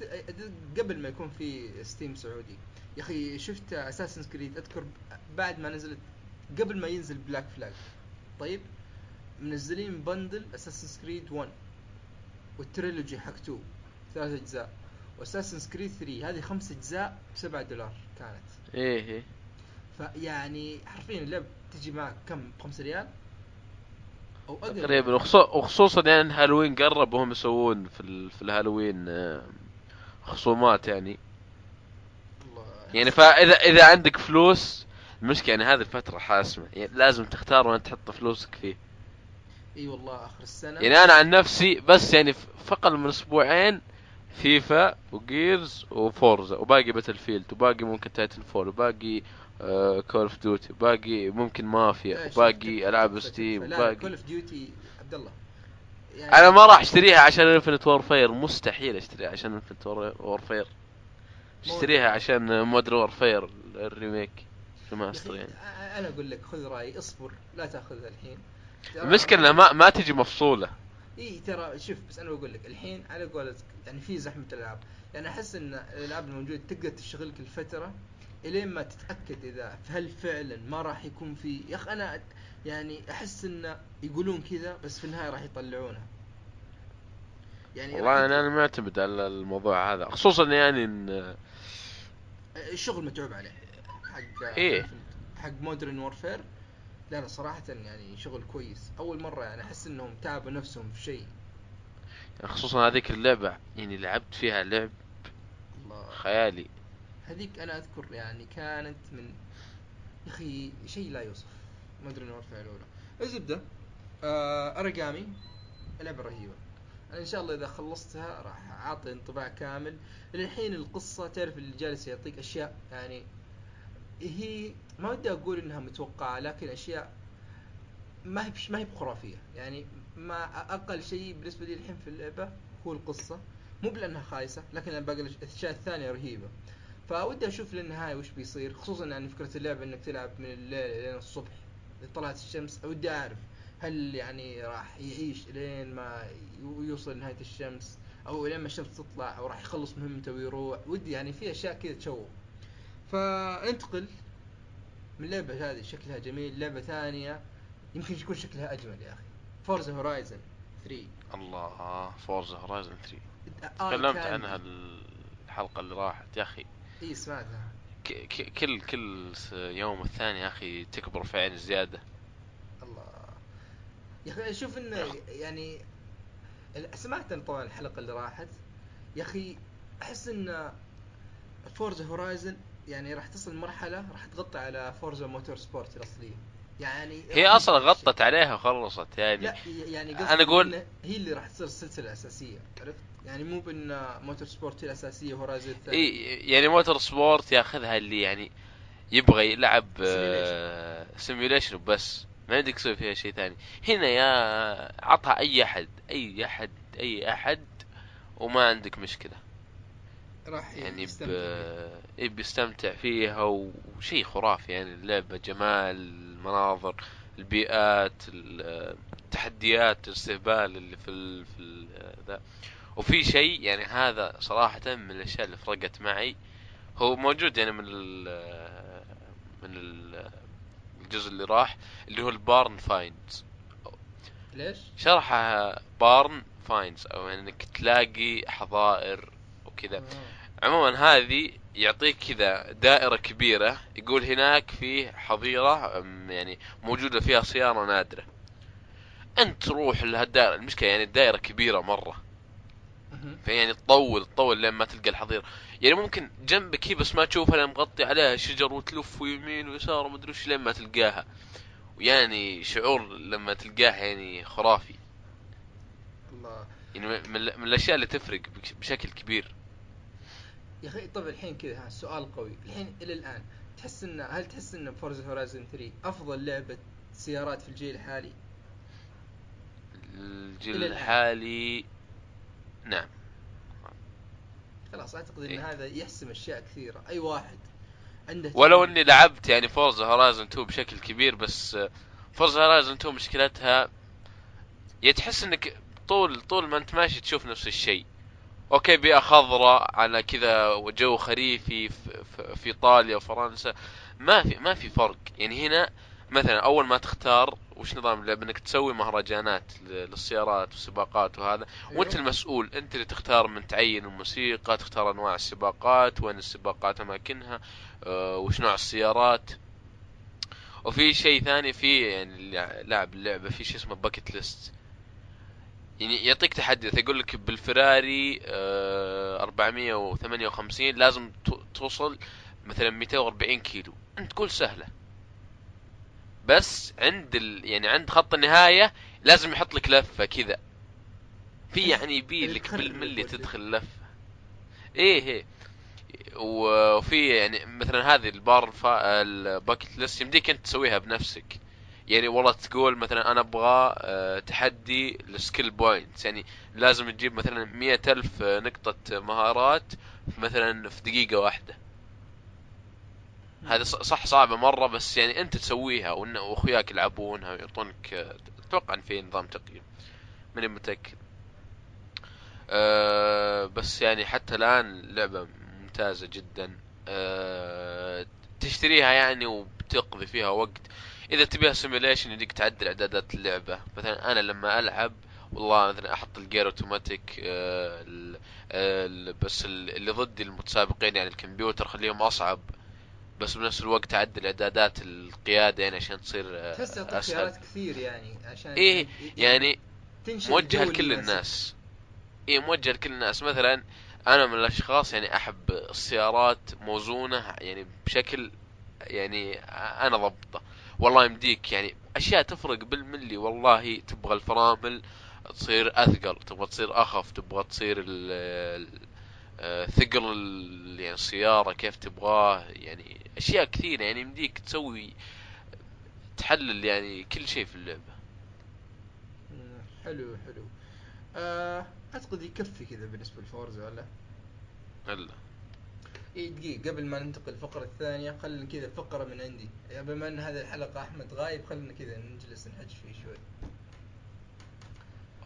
قبل ما يكون في ستيم سعودي. يا أخي شفت اساسن كريد أذكر بعد ما نزلت قبل ما ينزل Black Flag طيب منزلين bundle Assassin's Creed 1 وال trilogy حق 2 ثلاث أجزاء. و Assassin's Creed 3 هذه خمس أجزاء ب 7 دولار كانت. إيه إيه. فيعني حرفيا اللعبه تجي معك كم؟ ب 5 ريال؟ أو أقل. تقريبا. وخصو- وخصوصا يعني إن هالوين قرب وهم يسوون في ال... في الهالوين آه، خصومات يعني. يعني فاذا إذا عندك فلوس المشكلة يعني هذه الفترة حاسمة. يعني لازم تختار وين تحط فلوسك فيه. إي والله آخر السنة. يعني أنا عن نفسي بس يعني ف- في أقل من أسبوعين FIFA و Gears و Forza. وباقي Battlefield وباقي ممكن Titanfall وباقي Call of Duty وباقي ممكن مافيا إيش؟ وباقي ألعاب Steam لا وباقي كول اوف ديوتي عبد الله يعني أنا ما راح أشتريها عشان Infinite Warfare مستحيل أشتريها عشان Infinite Warfare أشتريها عشان Modern Warfare ال remake remaster يعني أنا أقول لك خذ رأيي اصبر لا تأخذها الحين. المشكلة ما ما تجي مفصولة. إي ترى شوف بس أنا بقول لك الحين على قولتك يعني في زحمة الألعاب. يعني أحس إن الألعاب الموجودة تقدر تشتغل كل فتره إلين ما تتأكد إذا هل فعلا ما راح يكون في يا أخي أنا يعني أحس إن يقولون كذا بس في النهاية راح يطلعونها يعني والله أنا أنا معتمد على الموضوع هذا خصوصا يعني إن الشغل متعوب عليه. حق إيه. حق مودرن وورفير لا لا صراحة يعني شغل كويس. أول مرة يعني أحس إنهم تعبوا نفسهم في شيء. خصوصا هذيك اللعبة يعني لعبت فيها لعب الله. خيالي. هذيك أنا أذكر يعني كانت من يا أخي شيء لا يوصف. ما أدري وارفع الاولى الزبدة آه لعبه رهيبه أنا إن شاء الله إذا خلصتها راح أعطي انطباع كامل. للحين القصة تعرف اللي جالس يعطيك أشياء يعني هي ما ودي أقول إنها متوقعة لكن أشياء ما هي ما هي بخرافية. يعني ما أقل شيء بالنسبة لي الحين في اللعبة هو القصة. مو بلأنها خايسة لكن باقي الأشياء الثانية رهيبة. فودي أشوف للنهاية وش بيصير خصوصا يعني فكرة اللعبة إنك تلعب من الليل لين الصبح طلعت الشمس ودي أعرف هل يعني راح يعيش لين ما يو- يوصل نهاية الشمس أو لين ما الشمس تطلع أو راح يخلص مهمته ويروح ودي يعني في أشياء كذا تشوق فانتقل من اللعبه هذه شكلها جميل لعبة ثانية يمكن يكون شكلها أجمل يا أخي فورزا هورايزن 3 الله Forza Horizon 3 آه تكلمت عنها الحلقة اللي راحت. يا أخي اي سمعتها كل كل يوم والثاني يا أخي تكبر في عيني زياده الله. يا أخي أشوف انه يعني ال- سمعت طبعا الحلقة اللي راحت. يا أخي أحس إن Forza Horizon يعني راح تصل مرحلة راح تغطي على Forza Motorsport الأصلية. يعني هي أصلا غطت عليها وخلصت يعني لا يعني أقول- إن هي اللي راح تصير السلسلة الأساسية عرفت؟ يعني مو بإن Motorsport هي الأساسية و Horizon الثاني إي يعني Motorsport ياخذها اللي يعني يبغى يلعب simulation بس ما يدك تسوي فيها شيء ثاني. هنا يا عطها أي أحد أي أحد أي أحد وما عندك مشكلة. راح يعني ب... يستمتع. إيه بيستمتع فيها وشيء خرافي. يعني اللعبة جمال المناظر البيئات ال- التحديات الاستهبال اللي في ال... في ال... وفي شيء يعني هذا صراحة من الأشياء اللي فرقت معي هو موجود يعني من ال... من ال... الجزء اللي راح اللي هو ال barn finds ليش؟ شرحها barn finds أو يعني إنك تلاقي حظائر وكذا آه. عموما هذه يعطيك كذا دائرة كبيرة يقول هناك في حظيرة يعني موجودة فيها سيارة نادرة أنت تروح لهالدائرة المشكلة يعني الدائرة كبيرة مرة. فيعني تطول تطول لين ما تلقى الحظيرة يعني ممكن جنبك هي بس ما تشوفها لأن مغطي عليها شجر وتلف ويمين ويسار ومدري وش لين ما تلقاها. ويعني شعور لما تلقاها يعني خرافي. الله. يعني من, من الأشياء اللي تفرق بش- بشكل كبير. يا أخي طب الحين كذا سؤال قوي. الحين إلى الآن تحس ان هل تحس إن فورزا هورايزن 3 أفضل لعبة سيارات في الجيل الحالي؟ الجيل. الحالي نعم. خلاص اعتقد إن إيه. هذا يحسم أشياء كثيرة أي واحد عنده ولو. إني لعبت يعني فورزا هورايزن 2 بشكل كبير بس فورزا هورايزن 2 مشكلتها يا تحس إنك طول طول ما أنت ماشي تشوف نفس الشيء أوكي بيئة خضراء على كذا وجو خريفي في, في, في إيطاليا وفرنسا ما في ما في فرق يعني هنا مثلا أول ما تختار وش نظام اللعبه إنك تسوي مهرجانات للسيارات والسباقات وهذا. وأنت أيوة. المسؤول أنت اللي تختار من تعين الموسيقى تختار أنواع السباقات وين السباقات أماكنها آه، وش نوع السيارات. وفي شيء ثاني في يعني لاعب اللعبة في شيء اسمه باكيت ليست يعني يعطيك تحدي يقول لك بالفراري آه، 458 لازم تو- توصل مثلا 240 كيلو. أنت تقول سهلة. بس عند ال... يعني عند خط النهاية لازم يحط لك لفة كذا. في يعني يبي لك تضرب بالملي. تدخل لفة. إيه إيه. وفي يعني مثلا هذه البار فا... ال bucket list يمديك أنت تسويها بنفسك. يعني والله تقول مثلا أنا أبغى آه، تحدي ال skill points. يعني لازم تجيب مثلا مية ألف نقطة مهارات مثلا في دقيقة واحدة. هذا صح صعبة مرة بس يعني أنت تسويها واخوياك يلعبونها ويعطونك أتوقع إن في نظام تقييم. ماني متأكد. أه بس يعني حتى الآن لعبة ممتازة جدا. أه تشتريها يعني وبتقضي فيها وقت. إذا تبيها سيميليشن يديك تعدل إعدادات اللعبة. مثلا أنا لما ألعب والله مثلا أحط الجير اوتوماتيك أه بس ال- اللي ضدي المتسابقين يعني الكمبيوتر خليهم أصعب. بس بنفس الوقت تعدل إعدادات القيادة يعني عشان تصير آه، تحس يعطيك أسهل. خيارات كثير يعني عشان إيه، يعني تنشئ موجه لكل الناس. اي موجه لكل الناس. مثلا أنا من الأشخاص يعني أحب السيارات موزونة يعني بشكل يعني أنا ضبطه. والله يمديك يعني أشياء تفرق بالملي والله تبغى الفرامل تصير أثقل تبغى تصير أخف تبغى تصير ال ثقل ال- يعني السيارة كيف تبغاه يعني أشياء كثيرة يعني يمديك تسوي تحلل يعني كل شيء في اللعبة. مم، حلو حلو. آه أعتقد يكفي كذا بالنسبة لفورزا ولا؟ هلا. إي دقيقة قبل ما ننتقل الفقرة الثانية خلينا كذا فقرة من عندي. بما ان هذه الحلقة أحمد غايب خلينا كذا نجلس نحج فيه شوي.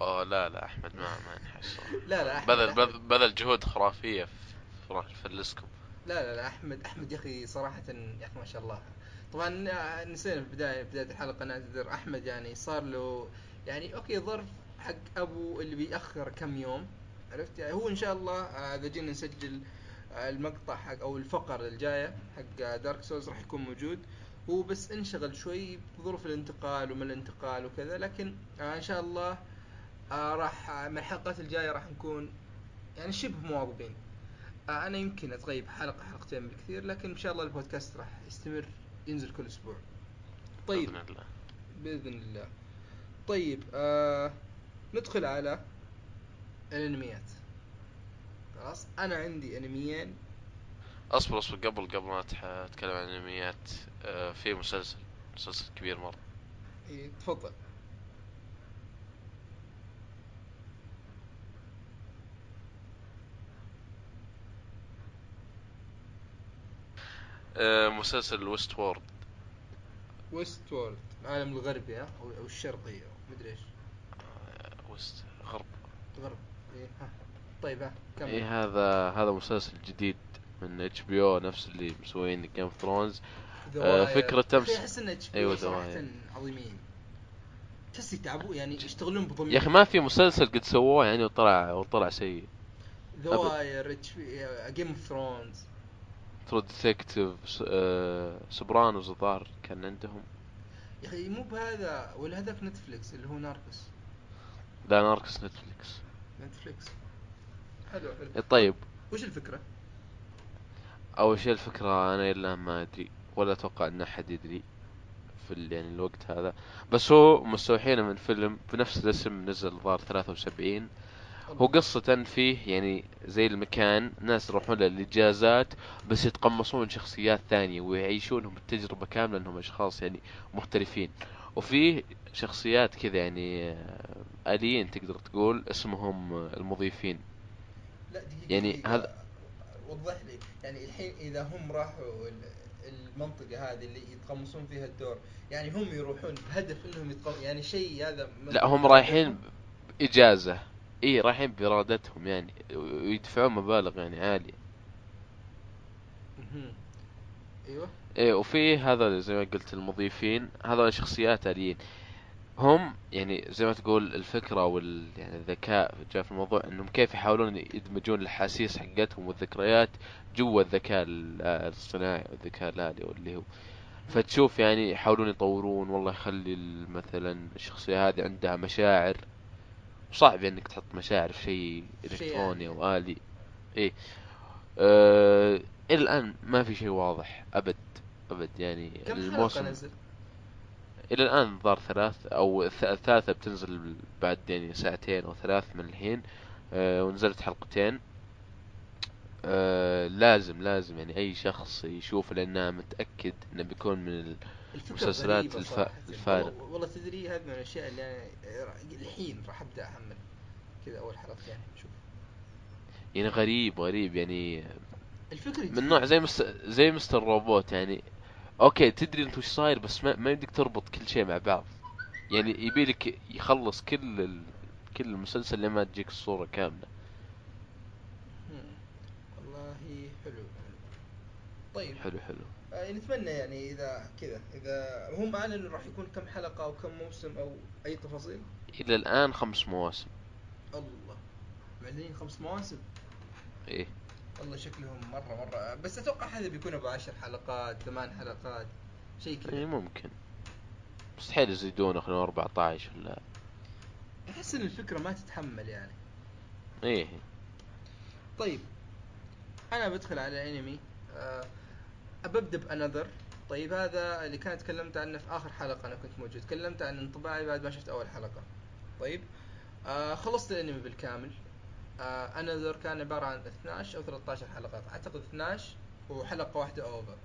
أوه لا لا أحمد ما ما نحس لا لا أحمد بذل أحمد بذل- جهود خرافية في في فلسكم لا لا لا احمد أحمد يا أخي صراحة يا أخي ما شاء الله. طبعا آه، نسينا في بداية بداية الحلقة نعتذر أحمد يعني صار له يعني أوكي ظرف حق أبو اللي بيأخر كم يوم عرفت؟ يعني هو إن شاء الله آه، إذا جينا نسجل آه، المقطع حق أو الفقرة الجاية حق دارك سولز راح يكون موجود. هو بس انشغل شوي بظروف الانتقال وما الانتقال وكذا لكن إن شاء الله آه، راح آه، من الحلقات الجاية راح نكون يعني شبه مواظبين. آه، أنا يمكن أتغيب حلقة حلقتين بالكثير لكن إن شاء الله البودكاست راح يستمر ينزل كل أسبوع. طيب. بإذن الله. بإذن الله. طيب آه ندخل على الأنميات. خلاص أنا عندي أنميين. أصبر أصبر قبل قبل ما اتكلم عن الأنميات آه، في مسلسل مسلسل كبير مرة. إيه، تفضل. مسلسل ويست وورد ويست وورلد العالم الغربي ها؟ أو أو الشرقي أو مدري إيش. آه، west غرب. غرب. إيه ها. طيب ها كمل. اي هذا هذا مسلسل جديد من HBO نفس اللي مسوين جيم اوف ثرونز. آه، فكرة أمس- أحس ان HBO أيوة، صراحة ذواير. عظيمين. تحس يتعبوا يعني يشتغلون بضمير. يا أخي ما في مسلسل قد سووه يعني وطلع وطلع سيء. ذواير HBO جيم اوف ثرونز ترو ديتكتيف سوبرانوز الظاهر كان عندهم. يا أخي مو بهذا ولا هذاك نتفليكس اللي هو ناركس لا ناركس نتفليكس نتفليكس حلو حلو طيب. وش الفكرة؟ أول شيء الفكرة أنا إلا ما أدري ولا أتوقع إن أحد يدري في ال- يعني الوقت هذا. بس هو مستوحينه من فيلم بنفس الاسم نزل الظاهر 73 هو قصة فيه يعني زي المكان ناس يروحون للإجازات بس يتقمصون شخصيات ثانية ويعيشونهم التجربة كاملة إنهم أشخاص يعني مختلفين وفيه شخصيات كذا يعني آه، آليين تقدر تقول اسمهم آه، المضيفين. لا دقيقة يعني. هذا- وضح لي يعني الحين إذا هم راحوا ال- المنطقة هذه اللي يتقمصون فيها الدور يعني هم يروحون بهدف إنهم يتقم... يعني شيء هذا لا هم رايحين إجازة اي رايحين بإرادتهم يعني ويدفعون مبالغ يعني عالية. مهم. أيوه. إيه وفي هذا زي ما قلت المضيفين هذول شخصيات آليين. هم يعني زي ما تقول الفكرة وال يعني الذكاء جاء في الموضوع إنهم كيف يحاولون يدمجون الأحاسيس حقتهم والذكريات جوا الذكاء الاصطناعي والذكاء الآلي واللي هو. فتشوف يعني يحاولون يطورون والله يخلي مثلا الشخصية هذه عندها مشاعر. صعب إنك تحط مشاعر في شيء إلكتروني أو آلي. إيه. آه إلى الآن ما في شيء واضح. أبد. أبد. يعني كم الموسم نزل؟ إلى الآن الظاهر ثلاث أو الثالثة بتنزل بعد يعني ساعتين أو ثلاث من الحين. آه ونزلت حلقتين. آه لازم لازم يعني أي شخص يشوف لأنه متأكد إنه بيكون من المسلسلات الف... الفارق. والله تدري هذه من الأشياء اللي أنا الحين راح أبدأ احمل كذا أول حلقتين يعني شوف. يعني غريب غريب. يعني الفكرة من نوع زي مست... زي مستر روبوت. يعني أوكي تدري أنت وش صاير بس ما, ما يمديك تربط كل شيء مع بعض. يعني يبي لك يخلص كل ال... كل المسلسل لما تجيك الصورة كاملة. والله حلو. طيب. حلو حلو. نتمنى يعني إذا كذا إذا هم اعلنوا راح يكون كم حلقة أو كم موسم أو أي تفاصيل؟ إلى الآن خمس مواسم. الله. معلنين خمس مواسم؟ إيه. والله شكلهم مرة مرة. بس أتوقع هذا بيكون أبو عشر حلقات ثمان حلقات شيء كذا. اي ممكن. مستحيل يزيدونه خلينا 14 ولا؟ أحس إن الفكرة ما تتحمل يعني. إيه. طيب. أنا بدخل على أنمي. أه ببدا بأنذر. طيب هذا اللي كان تكلمت عنه في آخر حلقة أنا كنت موجود. تكلمت عن انطباعي بعد ما شفت أول حلقة. طيب آه خلصت الأنمي بالكامل. آه another كان عبارة عن 12 أو 13 حلقة أعتقد 12 وحلقة واحدة OVA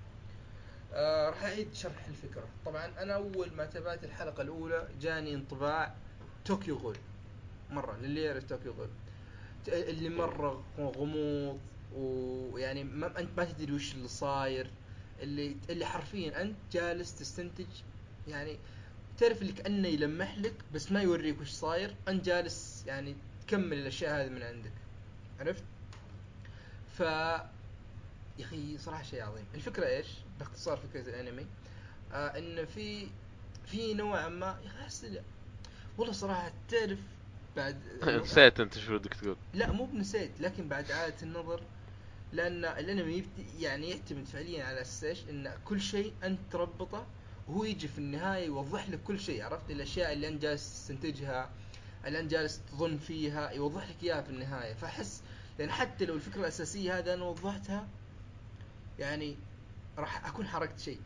آه راح أعيد شرح الفكرة. طبعا أنا أول ما تابعت الحلقة الأولى جاني انطباع طوكيو غول. مرة للي يعرف طوكيو غول اللي مرة غموض ويعني ما انت ما تدري وش اللي صاير. اللي اللي حرفيا أنت جالس تستنتج. يعني تعرف اللي كأنه يلمح لك بس ما يوريك وش صاير. أنت جالس يعني تكمل الأشياء هذه من عندك. عرفت؟ ف يا أخي صراحة شيء عظيم. الفكرة إيش؟ باختصار فكرة الأنمي. آه إن في في نوعا ما يا أخي والله صراحة تعرف بعد نسيت أنت شو بدك تقول. لا مو بنسيت لكن بعد اعاده النظر لأن الانمي يعني يعتمد فعليا على أساس إيش إن كل شيء أنت تربطه وهو يجي في النهاية يوضح لك كل شيء عرفت؟ الأشياء اللي أنت جالس تستنتجها اللي أنت جالس تظن فيها يوضح لك إياها في النهاية. فأحس لأن حتى لو الفكرة الأساسية هذا أنا وضحتها يعني راح أكون حركت شيء.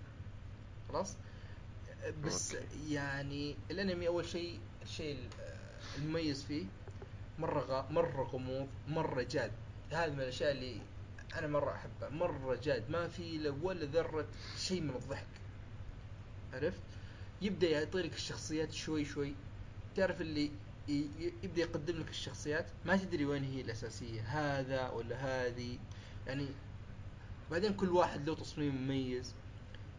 خلاص؟ بس أوكي. يعني الأنمي أول شيء الشيء المميز فيه مرة غا مرة غموض مرة جاد. هذه من الأشياء اللي أنا مرة احبها مرة جاد. ما في له ولا ذرة شيء من الضحك. عرفت؟ يبدأ يعطيك الشخصيات شوي شوي. تعرف اللي يبدأ يقدم لك الشخصيات. ما تدري وين هي الأساسية. هذا ولا هذه. يعني بعدين كل واحد له تصميم مميز.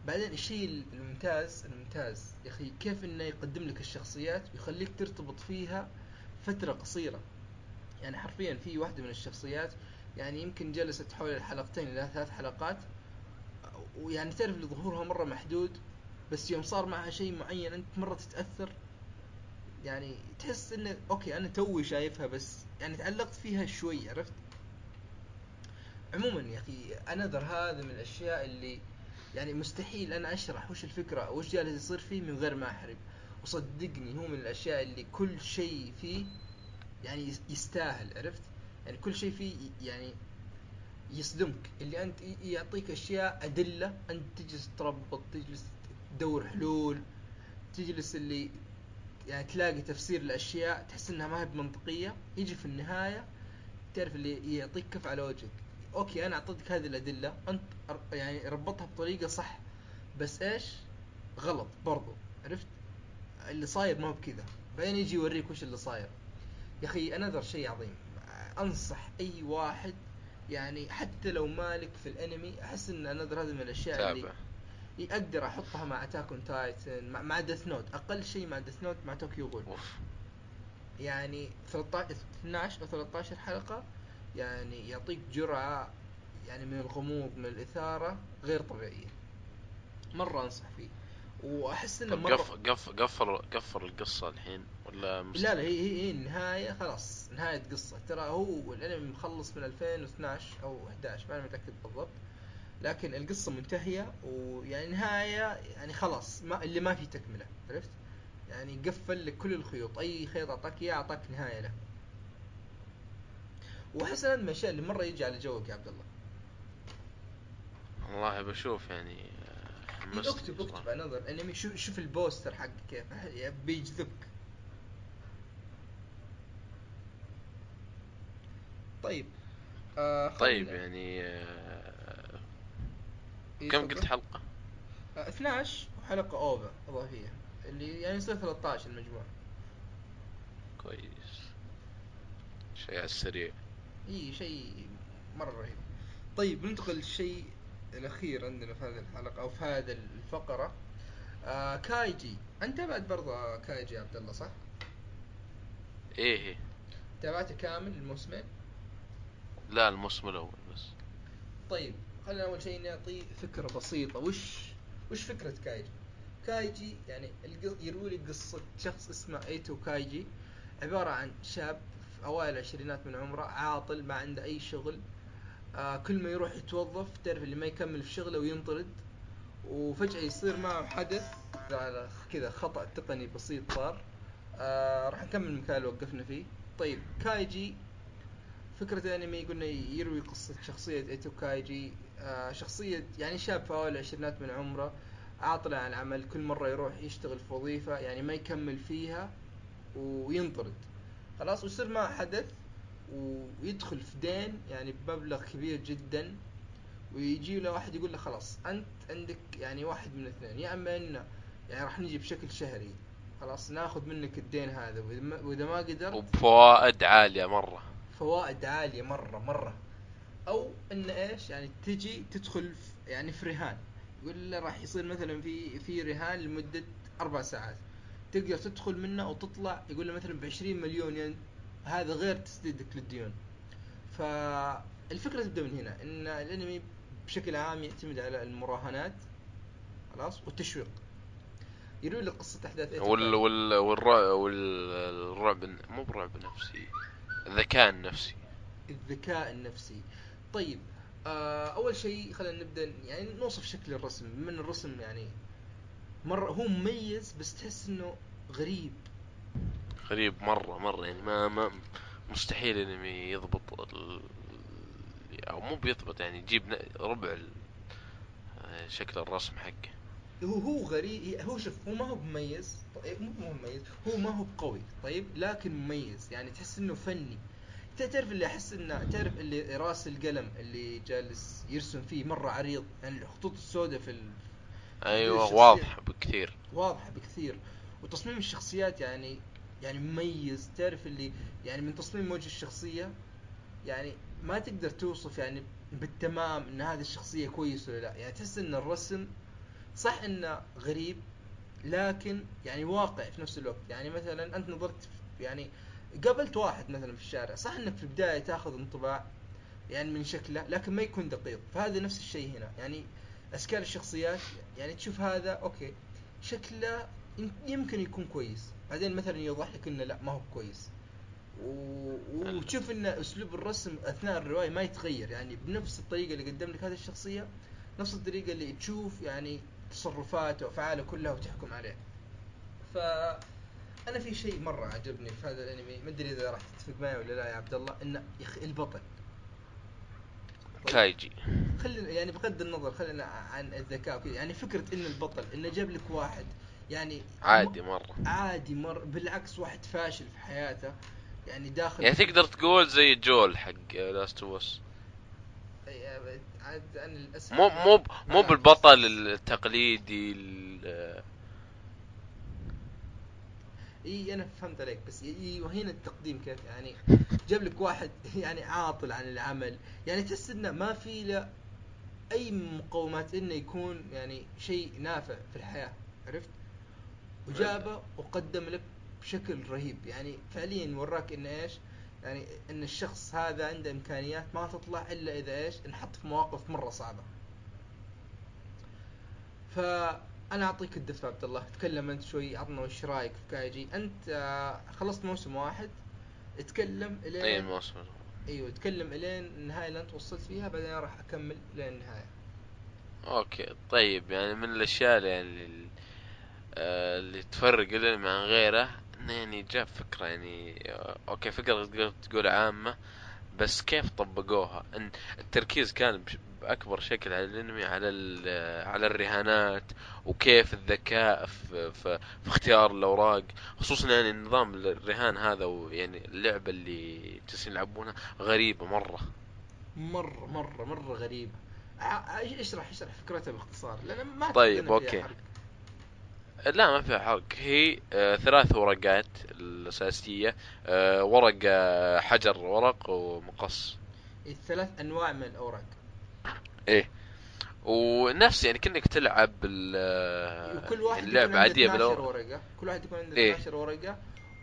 بعدين الشيء الممتاز الممتاز يا أخي كيف إنه يقدم لك الشخصيات ويخليك ترتبط فيها فترة قصيرة. يعني حرفيا في واحدة من الشخصيات يعني يمكن جلست حول الحلقتين إلى ثلاث حلقات. ويعني تعرف اللي ظهورها مرة محدود بس يوم صار معها شيء معين أنت مرة تتأثر. يعني تحس انه أوكي أنا توي شايفها بس يعني تعلقت فيها شوي عرفت؟ عموما يا أخي انذر هذا من الأشياء اللي يعني مستحيل أنا أشرح وش الفكرة وش جالس يصير فيه من غير ما أحرق. وصدقني هو من الأشياء اللي كل شيء فيه يعني يستاهل عرفت؟ يعني كل شيء فيه يعني يصدمك. اللي أنت يعطيك أشياء أدلة أنت تجلس تربط تجلس تدور حلول تجلس اللي يعني تلاقي تفسير الاشياء تحس إنها ما هي بمنطقية يجي في النهاية تعرف اللي يعطيك كف على وجهك. أوكي أنا أعطيتك هذه الأدلة أنت يعني ربطها بطريقة صح بس إيش؟ غلط برضو عرفت؟ اللي صاير ما هو بكذا. بعدين يجي يوريك وش اللي صاير. يا أخي another شيء عظيم. أنصح أي واحد يعني حتى لو مالك في الأنمي أحس إن another هذه من الأشياء تابع. اللي أقدر أحطها مع اتاك اون تايتن مع, مع ديث نوت أقل شيء مع ديث نوت مع طوكيو غول يعني 13 12 أو 13 حلقة يعني يعطيك جرعة يعني من الغموض من الإثارة غير طبيعية. مرة أنصح فيه. وأحس إنه مره قف قف قفل قفل القصة الحين ولا مست... لا لا هي هي, النهاية خلاص نهاية قصة. ترى هو الأنمي مخلص من 2012 أو 11 ما أنا متأكد بالضبط. لكن القصة منتهية ويعني نهاية يعني خلاص ما اللي ما في تكملة عرفت؟ يعني قفل لك كل الخيوط أي خيط أعطاك إياه أعطاك نهاية له. وأحس من الأشياء اللي مرة يجي على جوك يا عبد الله. والله بشوف يعني اكتب اكتب على نظر. انمي شوف شوف البوستر حقه كيف. بيجذبك طيب آه طيب يعني آه، إيه، كم. قلت حلقة؟ آه 12 وحلقة اوفا اضافية اللي يعني يصير 13 المجموع. كويس. شيء على السريع. اي شيء مرة رهيب. طيب ننتقل للشيء الأخير عندنا في هذه الحلقة أو في هذه الفقرة آه كايجي أنت تابعت برضه كايجي يا عبد الله صح؟ إيه إيه. تابعته كامل الموسمين؟ لا الموسم الأول بس طيب خلينا أول شيء نعطي فكرة بسيطة وش وش فكرة كايجي كايجي يعني يروي لي قصة شخص اسمه إيتو كايجي عبارة عن شاب في أوائل العشرينات من عمره عاطل ما عنده أي شغل آه كل ما يروح يتوظف تعرف اللي ما يكمل في شغله وينطرد وفجأة يصير معه حدث. على كذا خطأ تقني بسيط صار. آه راح نكمل المكان اللي وقفنا فيه. طيب كايجي فكرة الأنمي قلنا يروي قصة شخصية إيتو كايجي. آه شخصية يعني شاب في اوائل العشرينات من عمره عاطل عن العمل كل مرة يروح يشتغل في وظيفة يعني ما يكمل فيها وينطرد. خلاص ويصير معه حدث. ويدخل في دين يعني بمبلغ كبير جدا ويجي له واحد يقول له خلاص أنت عندك يعني واحد من اثنين يا أما إنه يعني راح نجي بشكل شهري خلاص ناخذ منك الدين هذا وإذا ما قدرت وبفوائد عالية مرة. فوائد عالية مرة مرة. أو إن إيش يعني تجي تدخل في يعني في رهان. يقول له راح يصير مثلا في في رهان لمدة أربع ساعات. تقدر تدخل منه أو تطلع يقول له مثلا ب 20 مليون ين هذا غير تسديدك للديون فالفكرة تبدأ من هنا إن الأنمي بشكل عام يعتمد على المراهنات خلاص والتشويق. يروي لك قصة أحداث وال. وال والرعب والرعب مو برعب نفسي الذكاء النفسي. الذكاء النفسي. طيب آه أول شيء خلينا نبدأ يعني نوصف شكل الرسم. من الرسم يعني مره هو مميز بس تحس إنه غريب. غريب مرة مرة. يعني ما ما مستحيل انمي يضبط ال... أو مو بيضبط يعني يجيب ربع ال... آه، شكل الرسم حقه. هو هو غريب هو شوف هو ما هو مميز طيب مو مو مميز هو ما هو قوي طيب لكن مميز. يعني تحس إنه فني. تعرف اللي أحس إنه تعرف اللي راس القلم اللي جالس يرسم فيه مرة عريض؟ يعني الخطوط السوداء في ال... أيوه الشخصية. واضح بكثير. واضحة بكثير. وتصميم الشخصيات يعني يعني مميز تعرف اللي يعني من تصميم وجه الشخصية يعني ما تقدر توصف يعني بالتمام إن هذه الشخصية كويسة ولا لا. يعني تحس إن الرسم صح إنه غريب لكن يعني واقع في نفس الوقت. يعني مثلا أنت نظرت يعني قابلت واحد مثلا في الشارع صح إنك في البداية تأخذ انطباع يعني من شكله لكن ما يكون دقيق. فهذا نفس الشيء هنا. يعني اشكال الشخصيات يعني تشوف هذا أوكي شكله يم- يمكن يكون كويس. بعدين مثلا يوضح لك إنه لا ما هو كويس. و... وتشوف إن أسلوب الرسم أثناء الرواية ما يتغير يعني بنفس الطريقة اللي قدم لك هذه الشخصية نفس الطريقة اللي تشوف يعني تصرفاته وأفعاله كلها وتحكم عليه. ف أنا في شيء مرة عجبني في هذا الأنمي ما أدري إذا راح تتفق معي ولا لا يا عبد الله انه يا أخي البطل. كايجي. خلينا يعني بغض النظر خلينا عن الذكاء وكذا يعني فكرة إن البطل إنه جاب لك واحد يعني عادي مرة. عادي مر بالعكس واحد فاشل في حياته يعني داخل يعني تقدر تقول زي جويل حق لاست اوف اس أنا للأسف مو مو مو بالبطل التقليدي ال- إي أنا فهمت عليك بس إي وهنا التقديم كيف يعني جاب لك واحد يعني عاطل عن العمل يعني تحس إنه ما في له أي مقومات إنه يكون يعني شيء نافع في الحياة عرفت؟ وجابه وقدم لك بشكل رهيب يعني فعليا وراك إن إيش؟ يعني إن الشخص هذا عنده إمكانيات ما تطلع إلا إذا إيش؟ انحط في مواقف مرة صعبة. ف أنا أعطيك الدفع عبد الله تكلم أنت شوي عطنا وش رأيك في كايجي أنت آه، خلصت موسم واحد اتكلم الين أي الموسم أيوه اتكلم إلين النهاية اللي أنت وصلت فيها بعدين راح أكمل لين النهاية أوكي طيب يعني من الأشياء اللي يعني اللي تفرق الانمي عن غيره إنه يعني جاب فكرة يعني آه، أوكي فكرة تقدر تقول عامة بس كيف طبقوها؟ إن التركيز كان بأكبر شكل على الأنمي على ال- على الرهانات وكيف الذكاء في, في, في اختيار الأوراق خصوصا يعني نظام الرهان هذا ويعني اللعبة اللي جالسين يلعبونها غريبة مرة. مره مره مرة غريبة. اشرح اشرح فكرتها باختصار؟ لأن ما طيب، أعتقد إن فيها أوكي. حرق. لا ما فيها حرق. هي آه، ثلاث ورقات الأساسية. آه، ورق آه، حجر ورق ومقص. الثلاث أنواع من الأوراق. إيه. ونفس يعني كأنك تلعب وكل واحد اللعبة يكون عنده عادية 12 بالأورق ورقة. كل واحد يكون عنده إيه. 12 ورقة.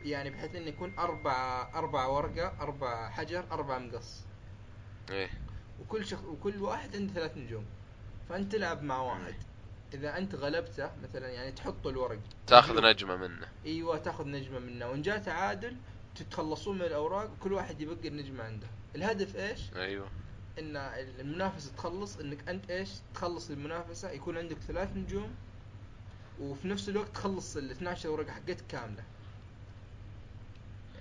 يعني بحيث إنه يكون أربع أربع ورقة أربع حجر أربع مقص. إيه. وكل شخ... وكل واحد عنده ثلاث نجوم. فأنت تلعب مع واحد. إذا أنت غلبته مثلا يعني تحط الورق. تاخذ نجوم. نجمة منه. أيوه تاخذ نجمة منه. وإن جاء تعادل تتخلصون من الأوراق وكل واحد يبقي النجمة عنده. الهدف إيش؟ أيوه. إن المنافسة تخلص إنك أنت إيش؟ تخلص المنافسة يكون عندك ثلاث نجوم وفي نفس الوقت تخلص ال 12 ورقة حقتك كاملة.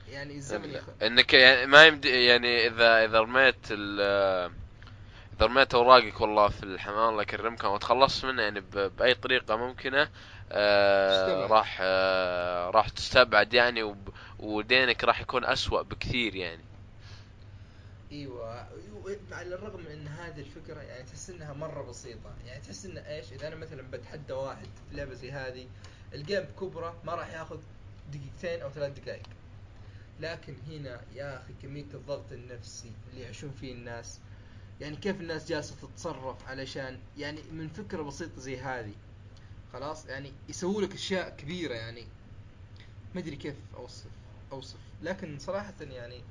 يعني الزمن يخ... إنك يعني ما يمدي يعني اذا إذا رميت ال اذا رميت اوراقك والله في الحمام الله يكرمك وتخلصت منه يعني ب- بأي طريقة ممكنة آه. راح آه راح تستبعد يعني ودينك راح يكون أسوأ بكثير يعني. إيوه على الرغم من ان هذه الفكرة يعني تحس إنها مرة بسيطة. يعني تحس إن إيش إذا أنا مثلا بتحدى واحد في لعبه زي هذه الجيم بكبره ما راح ياخذ دقيقتين أو ثلاث دقائق. لكن هنا يا أخي كمية الضغط النفسي اللي يعيشون فيه الناس يعني كيف الناس جالسة تتصرف علشان يعني من فكرة بسيطة زي هذه. خلاص؟ يعني يسووا لك أشياء كبيرة يعني. ما أدري كيف أوصف أوصف. لكن صراحة يعني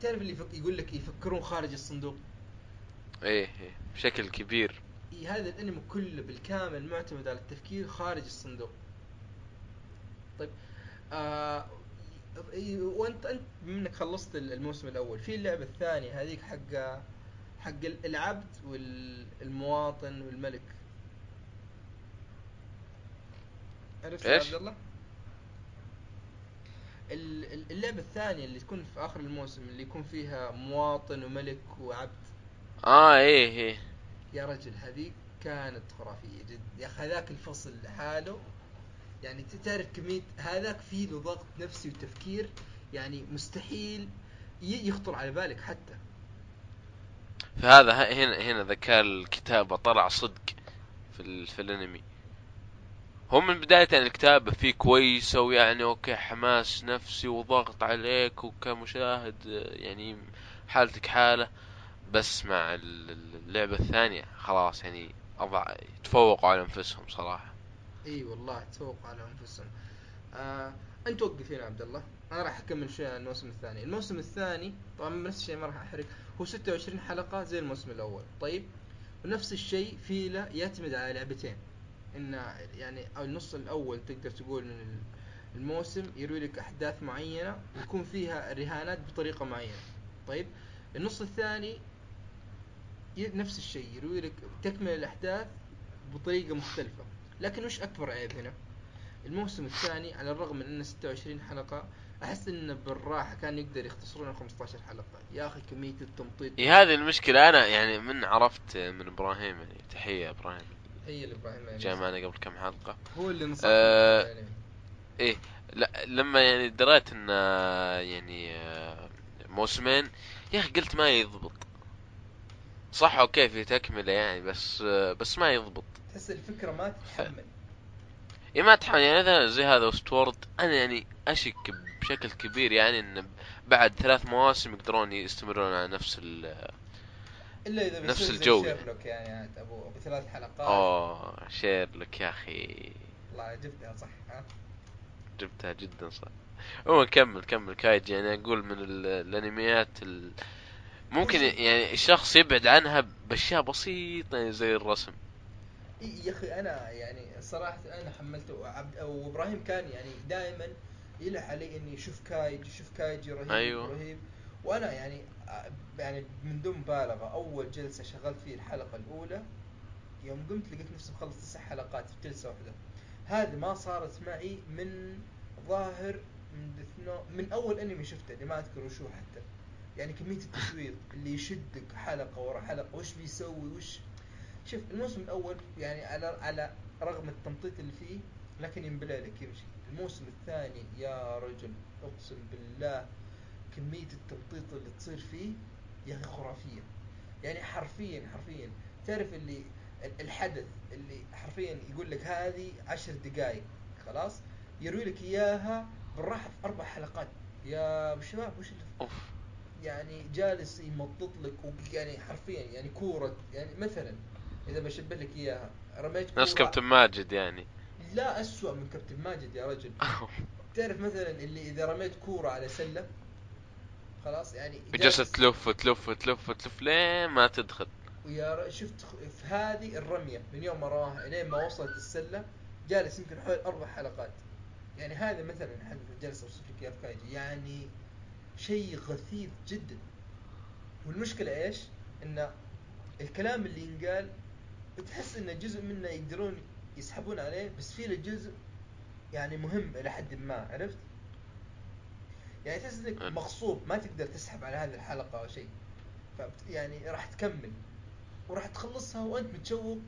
تعرف اللي يفك... يقول لك يفكرون خارج الصندوق؟ إيه إيه. بشكل كبير. هذا الأنمي كله بالكامل معتمد على التفكير خارج الصندوق. طيب آه وأنت أنت بما إنك خلصت الموسم الأول في اللعبة الثانية هذيك حق حق العبد والمواطن والملك. عرفت يا؟ عبد الله؟ ال- ال- اللعبة الثانية اللي تكون في آخر الموسم اللي يكون فيها مواطن وملك وعبد. آه إيه إيه. يا رجل هذيك كانت خرافية جد. يا أخي هذاك الفصل لحاله. يعني تعرف كمية هذاك فيه له ضغط نفسي وتفكير يعني مستحيل يخطر على بالك حتى. فهذا هنا هنا ذكاء الكتابة طلع صدق في ال... في الأنمي. هم من بداية يعني الكتابة فيه كويسة ويعني أوكي حماس نفسي وضغط عليك وكمشاهد يعني حالتك حالة بس مع ال- ال- اللعبة الثانية خلاص يعني أضع تفوقوا على أنفسهم صراحة. إي والله تفوق على أنفسهم. آه أنت وقف هنا عبد الله. أنا راح أكمل عن الموسم الثاني. الموسم الثاني طبعا نفس الشيء ما راح أحرق هو 26 حلقة زي الموسم الأول. طيب ونفس الشيء في له يعتمد على لعبتين. إن يعني النص الأول تقدر تقول من ال- الموسم يروي لك أحداث معينة ويكون فيها رهانات بطريقة معينة. طيب النص الثاني نفس الشيء يروي لك تكمل الأحداث بطريقة مختلفة. لكن وش أكبر عيب هنا؟ الموسم الثاني على الرغم من إنه 26 حلقة أحس انه بالراحة كان يقدر يختصرونه 15 حلقة. يا أخي كمية التمطيط. إيه هذه المشكلة. أنا يعني من عرفت من إبراهيم يعني اللي إبراهيم. يعني جاء معنا قبل كم حلقة. هو اللي نصحني آه، بالأنمي. إيه لا لما يعني دريت إن آه، يعني آه، موسمين يا أخي قلت ما يضبط. صح أوكي في تكملة يعني بس آه، بس ما يضبط. تحس الفكرة ما تتحمل. يعني ما تحمل. يعني مثلا زي هذا ويست وورلد أنا يعني أشك بشكل كبير يعني إن بعد ثلاث مواسم يقدرون يستمرون على نفس ال إلا إذا نفس الجو. شيرلوك يعني عاد ابو أبو ثلاث حلقات. أوه شيرلوك يا أخي. والله جبتها صح ها؟ جبتها جدا صح. هو كمل كمل كايجي يعني أقول من ال- الأنميات ال... ممكن يعني الشخص يبعد عنها بأشياء بسيطة يعني زي الرسم. يا أخي أنا يعني صراحة أنا حملته وعبد أو إبراهيم كان يعني دائما يلح علي إني أشوف كايجي شوف كايجي رهيب أيوه. رهيب. وأنا يعني يعني من دون مبالغة أول جلسة شغلت فيه الحلقة الأولى يوم قمت لقيت نفسي مخلص تسع حلقات في جلسة واحدة. هذه ما صارت معي من ظاهر من ديث نوت من أول أنمي شفته اللي ما أذكر وشو حتى. يعني كمية التشويق اللي يشدك حلقة ورا حلقة وش بيسوي وش؟ شوف الموسم الأول يعني على على رغم التمطيط اللي فيه لكن ينبلع لك يمشي. الموسم الثاني. يا رجل أقسم بالله كمية التمطيط اللي تصير فيه يا أخي خرافية. يعني حرفيا حرفيا. تعرف اللي ال- الحدث اللي حرفيا يقول لك هذه عشر دقائق خلاص؟ يروي لك إياها بالراحة في أربع حلقات. يا شباب وش اللي أوف. يعني جالس يمطط لك يعني حرفيا يعني كورة يعني مثلا إذا بشبه لك إياها. رميت نفس كابتن ماجد يعني. لا أسوأ من كابتن ماجد يا رجل. تعرف مثلا اللي إذا رميت كورة على سلة خلاص يعني جالسة جالس- تلف تلف تلف تلف لين ما تدخل. ويا شفت في هذه الرمية من يوم ما رماها إلين ما وصلت السلة جالس يمكن حوالي أربع حلقات. يعني هذا مثلا جالس اوصف لك كايجي. يعني شيء غثيث جدا. والمشكلة إيش؟ إن الكلام اللي ينقال تحس إن جزء منه يقدرون يسحبون عليه بس في له جزء يعني مهم إلى حد ما عرفت؟ يعني تحس إنك. مغصوب ما تقدر تسحب على هذه الحلقة أو شيء يعني راح تكمل وراح تخلصها وأنت متشوق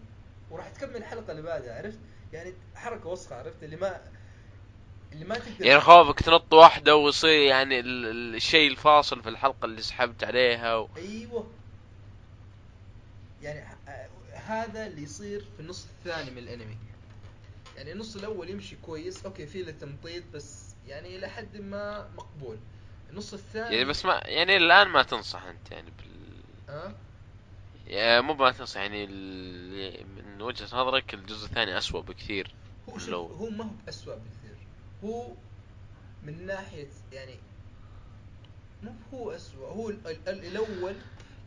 وراح تكمل الحلقة اللي بعدها عرفت؟ يعني حركة وسخة عرفت اللي ما اللي ما تقدر يعني خوفك تنط واحدة ويصير يعني ال- ال- الشيء الفاصل في الحلقة اللي سحبت عليها و... أيوه يعني هذا اللي يصير في النص الثاني من الانمي. يعني النص الأول يمشي كويس. أوكي في له تمطيط بس يعني إلى حد ما مقبول. النص الثاني يعني بس ما يعني الآن ما تنصح أنت يعني بال ها؟ يعني مو ما تنصح يعني ال... من وجهة نظرك الجزء الثاني أسوأ بكثير هو الأول. هو ما هو بأسوأ بكثير. هو من ناحية يعني مو هو أسوأ هو ال- ال- ال-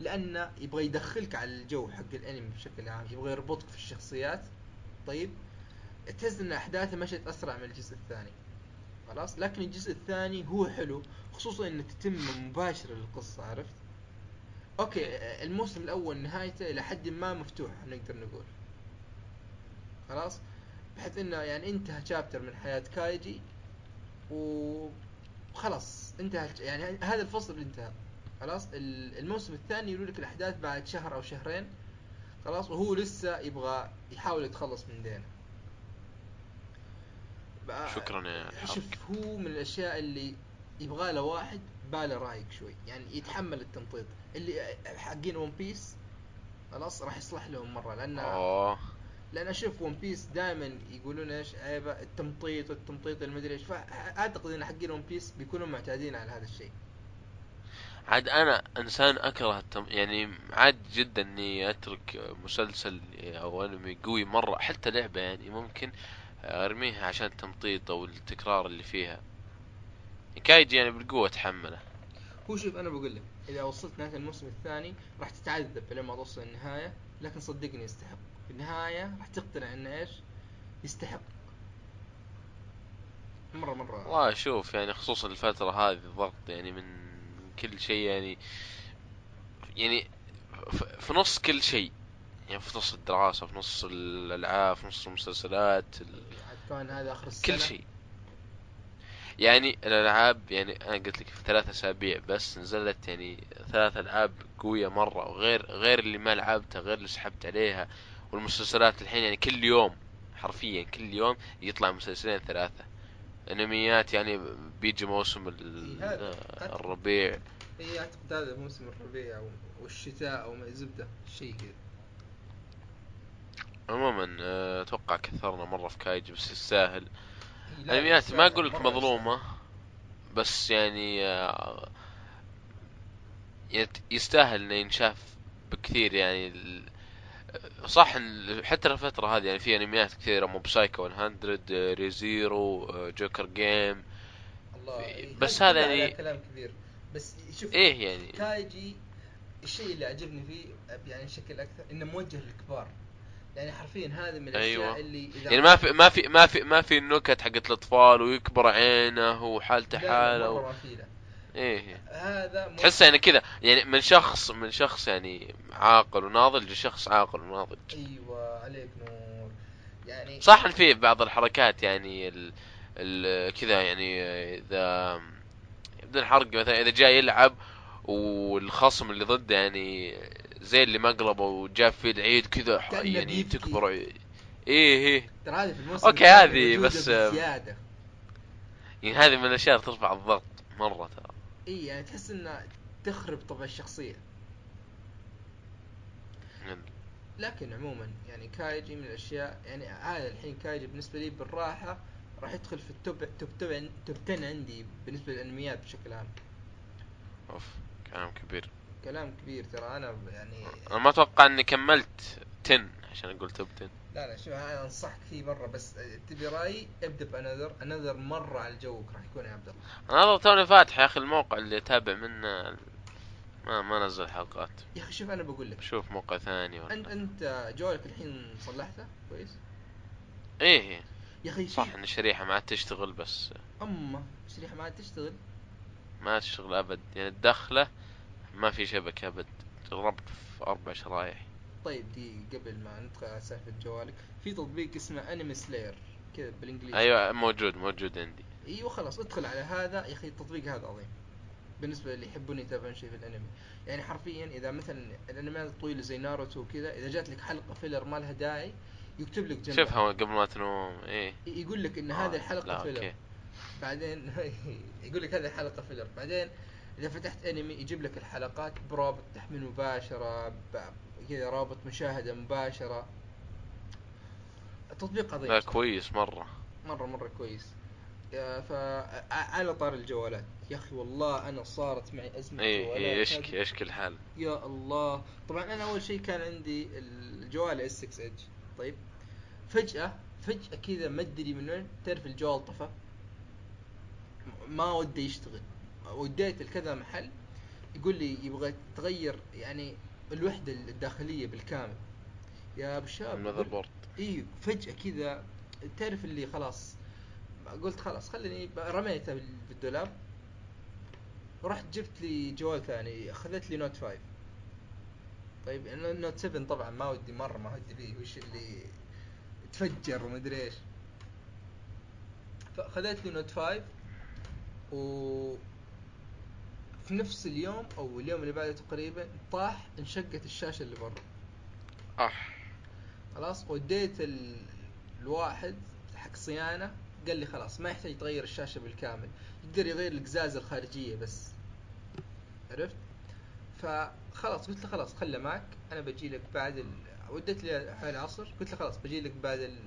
لأنه يبغى يدخلك على الجو حق الأنمي بشكل عام يبغى يربطك في الشخصيات. طيب تحس إن أحداثه مشت أسرع من الجزء الثاني. خلاص؟ لكن الجزء الثاني هو حلو خصوصا انه تتم مباشرة للقصه عرفت؟ أوكي الموسم الأول نهايته إلى حد ما مفتوح نقدر نقول. خلاص؟ بحيث إنه يعني انتهى شابتر من حياة كايجي وخلاص انتهى يعني هذا الفصل انتهى. خلاص ال- الموسم الثاني يقول لك الأحداث بعد شهر أو شهرين خلاص وهو لسه يبغى يحاول يتخلص من دينه. شكرا يا شوف هو من الأشياء اللي يبغى له واحد باله رايق شوي يعني يتحمل التمطيط اللي حقين One Piece خلاص راح يصلح لهم مرة لأن أوه لأن أشوف One Piece دائما يقولون إيش؟ عيبه التمطيط التمطيط المدري إيش. فأعتقد إن حقين One Piece بيكونوا معتادين على هذا الشيء. عاد أنا إنسان أكره التم... يعني عاد جدا إني أترك مسلسل أو أنمي قوي مرة حتى لعبة يعني ممكن أرميها عشان التمطيط أو التكرار اللي فيها. كايجي يعني بالقوة اتحمله هو شوف أنا بقول لك إذا وصلت نهاية الموسم الثاني راح تتعذب لما توصل النهاية لكن صدقني يستحق. في النهاية راح تقتنع إنه إيش؟ يستحق. مرة مرة. والله شوف يعني خصوصا الفترة هذه الضغط يعني من كل شيء يعني يعني في نص كل شيء يعني في نص الدراسة في نص الألعاب في نص المسلسلات كمان هذا آخر السنة؟ كل شيء. يعني الألعاب يعني أنا قلت لك في ثلاث أسابيع بس نزلت يعني ثلاث ألعاب قوية مرة وغير غير اللي ما لعبتها غير اللي سحبت عليها والمسلسلات الحين يعني كل يوم حرفيا كل يوم يطلع مسلسلين ثلاثة. أنميات يعني بيجي موسم. الربيع. اي اعتقد هذا موسم الربيع والشتاء أو ما- زبدة شيء كذا. عموما آه، أتوقع كثرنا مرة في كايجي بس يستاهل انميات ما يستاهل، أقول لك مظلومة بس يعني آه، يستاهل إنه ينشاف بكثير يعني صح حتى الفترة هذه يعني في أنميات كثيرة Mob Psycho 100 Re:Zero آه، Joker Game. الله إيه، بس هذا يعني- كلام كبير. بس شوف إيه يعني؟ كايجي الشيء اللي عجبني فيه يعني بشكل أكثر إنه موجه للكبار. يعني حرفيا هذه من الأشياء أيوة. اللي إذا يعني ما في ما في ما في ما في النكت حقت الأطفال ويكبر عينه وحالته حاله و... إيه هذا مو- تحسه يعني كذا يعني من شخص من شخص يعني عاقل وناضج لشخص عاقل وناضج. أيوه عليك نور. يعني صح إن في بعض الحركات يعني ال... ال... كذا يعني إذا بدون حرق مثلا إذا جاي يلعب والخصم اللي ضده يعني زي اللي مقلبه وجاب فيه العيد كذا يعني. تكبر. إيه إيه. ترى هذه في الموسم الثاني هذه بس- بزيادة. يعني هذه من الأشياء اللي ترفع الضغط مرة ترى. إي يعني تحس انها تخرب طبع الشخصية. يعني لكن عموما يعني كايجي من الأشياء يعني هذا الحين كايجي بالنسبة لي بالراحة راح يدخل في ال top top top, top 10 عندي بالنسبة للأنميات بشكل عام. أوف كلام كبير. كلام كبير ترى أنا يعني أنا ما أتوقع إني كملت 10 عشان أقول top 10 لا لا شوف أنا أنصحك فيه مرة بس تبي رايي ابدأ بأنذر أنذر مرة على جوك راح يكون يا عبد الله. أنا توني فاتح يا أخي الموقع اللي أتابع منه. ما ما نزل حلقات. يا أخي شوف أنا بقول لك. شوف موقع ثاني انت ولا أنت جوالك الحين صلحته كويس؟ إيه. يا أخي صح إن الشريحة ما عاد تشتغل بس. اما الشريحة ما عاد تشتغل. ما تشتغل أبد. يعني الدخلة ما في شبكه أبد. جربت في أربع شرايح. طيب دي قبل ما ندخل على سالفة جوالك. في تطبيق اسمه انمي سلاير كذا بالإنجليزي. أيوه موجود موجود عندي. إيوه خلاص ادخل على هذا. يا أخي التطبيق هذا عظيم. بالنسبة اللي يحبون يتابعون شيء في الأنمي. يعني حرفيا إذا مثلا الأنميات الطويله زي ناروتو وكذا إذا جات لك حلقة filler ما لها داعي يكتب لك جنبها شوفها قبل ما تنوم إيه. يقول لك إن آه، هذه الحلقة لا filler. بعدين يقول لك هذه الحلقة filler. بعدين إذا فتحت أنمي يجيب لك الحلقات برابط تحميل مباشرة كذا رابط مشاهدة مباشرة. التطبيق عظيم لا كويس مرة. مرة مرة كويس. فا على طاري الجوالات. يا أخي والله أنا صارت معي أزمة إيه هذه. يشكي يشكي الحال يا الله. طبعا أنا أول شيء كان عندي الجوال S6 Edge طيب. فجأة فجأة كذا ما أدري من وين تعرف الجوال طفى. ما ودي يشتغل. وديت لكذا محل يقول لي يبغى تغير يعني الوحدة الداخلية بالكامل. يا أبو الشباب ال motherboard إي فجأة كذا تعرف اللي خلاص. قلت خلاص خليني رميته بال- بالدولاب. ورحت جبت لي جوال ثاني أخذت لي Note 5 طيب إنه Note 7 طبعا ما ودي مرة ما ودي فيه وش اللي تفجر ومدري إيش. فاخذت لي Note 5 و في نفس اليوم أو اليوم اللي بعده تقريبا طاح انشقت الشاشة اللي برا. اح خلاص وديت ال... الواحد حق صيانة قال لي خلاص ما يحتاج تغير الشاشة بالكامل. يقدر يغير القزاز الخارجية بس. عرفت؟ فخلاص قلت له خلاص خله معك أنا بجي لك بعد ال... وديت لي حول العصر قلت له خلاص بجي لك بعد ال...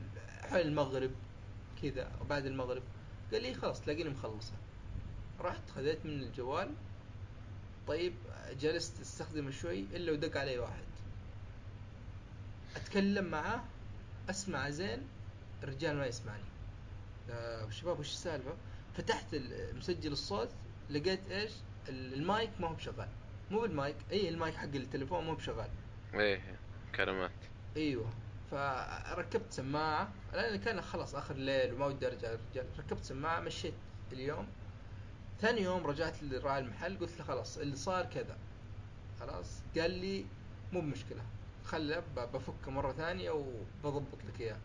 حول المغرب كذا أو بعد المغرب. قال لي خلاص تلاقيني مخلصه رحت خذيت من الجوال. طيب جلست أستخدمه شوي إلا ودق علي واحد. أتكلم معاه أسمع زين الرجال ما يسمعني. شباب وش السالفة؟ فتحت مسجل الصوت لقيت إيش؟ ال- المايك ما هو بشغال. مو بالمايك إي المايك حق التليفون مو بشغال. إيه كلمات. أيوه. فركبت سماعة لأن كان خلاص آخر ليل وما ودي أرجع الرجال ركبت سماعة مشيت اليوم. ثاني يوم رجعت لراعي المحل قلت له خلاص اللي صار كذا. خلاص قال لي مو بمشكلة خله بفكه مرة ثانية وبضبط لك إياه.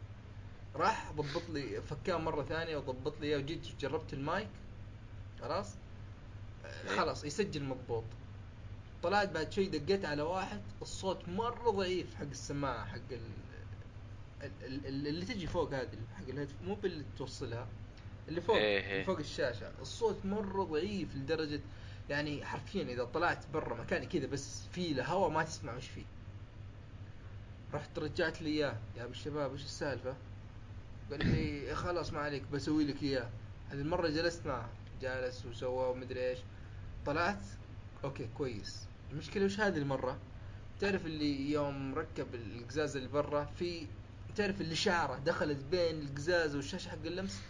راح ضبط لي فكاه مرة ثانية وضبط لي إياه وجيت جربت المايك. خلاص؟ آه، خلاص يسجل مضبوط. طلعت بعد شوي دقيت على واحد الصوت مرة ضعيف حق السماعة حق ال... ال- ال- اللي تجي فوق هذه حق ال headphone مو باللي توصلها اللي فوق إيه إيه. اللي فوق الشاشة. الصوت مرة ضعيف لدرجة يعني حرفيا إذا طلعت برا مكان كذا بس في له هواء ما تسمع وش فيه. رحت رجعت لي إياه. يا أبو الشباب وش السالفة؟ قال لي خلاص ما عليك بسوي لك إياه. هذه المرة جلست معه جالس وسوى ومدري إيش. طلعت أوكي كويس. المشكلة وش هذه المرة؟ تعرف اللي يوم ركب القزاز اللي برا في تعرف الاشاره دخلت بين القزاز والشاشة حق اللمس؟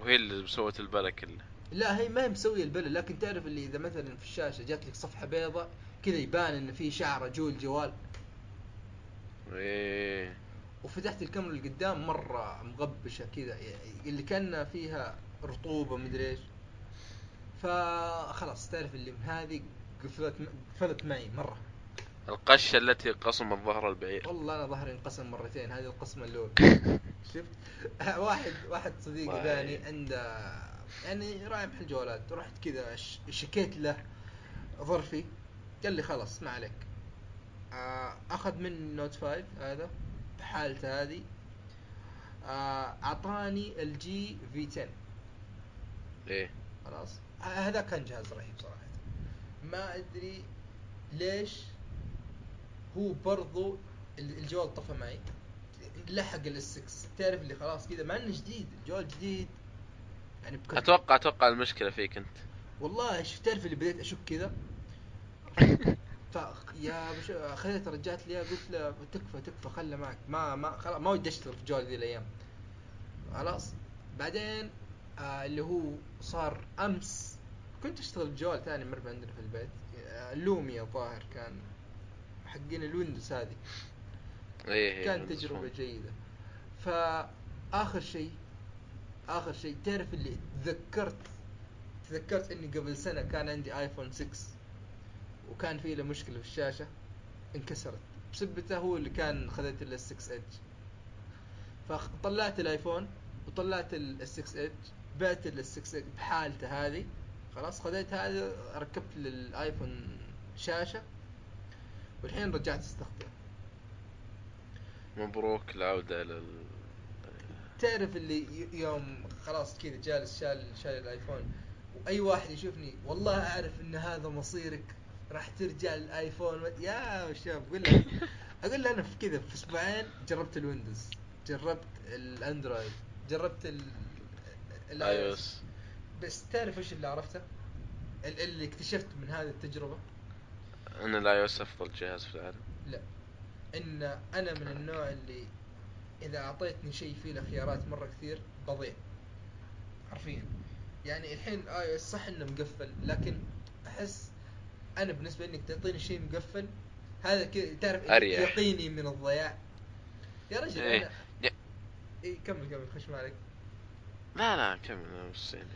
وهي اللي سوت البلا كله لا هي ما هي مسوية البلل لكن تعرف اللي إذا مثلا في الشاشة جات لك صفحة بيضاء كذا يبان إن في شعره جوا الجوال. إيه. وفتحت الكاميرا اللي قدام مرة مغبشة كذا يعني اللي كان فيها رطوبة مدري إيش. فخلاص تعرف اللي من هذه قفلت قفلت معي مرة. القشة التي قصمت ظهر البعير. والله أنا ظهري انقسم مرتين هذه القسمة الأولى. شفت؟ واحد واحد صديقي. ثاني عنده يعني راعي محل جوالات رحت كذا شكيت له ظرفي قال لي خلاص ما عليك. آه، أخذ من Note 5 هذا بحالته هذه. آه، أعطاني الجي في 10 إيه. خلاص. ه- هذا كان جهاز رهيب صراحة. ما أدري ليش هو برضو ال- الجوال طفى معي. لحق الاس 6 تعرف اللي خلاص كذا مع إنه جديد الجوال جديد. يعني بكثرة. أتوقع أتوقع المشكلة فيك أنت. والله شفت تعرف اللي بديت أشك كذا؟ ف يا. خليت رجعت لي قلت له تكفى تكفى خله معك. ما ما خلاص ما ودي أشتغل في جوال ذي الأيام. خلاص. بعدين آه اللي هو صار أمس كنت أشتغل بجوال ثاني مر عندنا في البيت. Lumia الظاهر كان حقين ال Windows هذه. إيه إيه، كان. تجربة جيدة. فآخر شيء آخر شيء تعرف اللي تذكرت تذكرت إني قبل سنة كان عندي iPhone 6 وكان فيه له مشكلة في الشاشة انكسرت. بسبته هو اللي كان خذيت له 6 Edge فطلعت ال iPhone وطلعت ال 6 Edge بعت ال 6 Edge بحالته هذه. خلاص خذيت هذا ركبت لل iPhone شاشة والحين رجعت استخدمه. مبروك العودة إلى ال... تعرف اللي يوم خلاص كذا جالس شال شال ال iPhone وأي واحد يشوفني والله أعرف إن هذا مصيرك راح ترجع لل iPhone. يا شباب قول له. أقول له أنا في كذا في أسبوعين جربت ال Windows جربت ال Android جربت ال iOS بس تعرف إيش اللي عرفته؟ ال- اللي اكتشفت من هذه التجربة؟ إن ال iOS افضل جهاز في العالم. لا. إن أنا من النوع اللي إذا أعطيتني شيء فيه له خيارات مرة كثير بضيع. حرفيا. يعني الحين آي صح إنه مقفل لكن أحس أنا بالنسبة إنك تعطيني شيء مقفل هذا كذا تعرف أريح. يقيني من الضياع. يا رجل إيه. أنا إيه كمل كمل خش معك. لا لا كمل بس يعني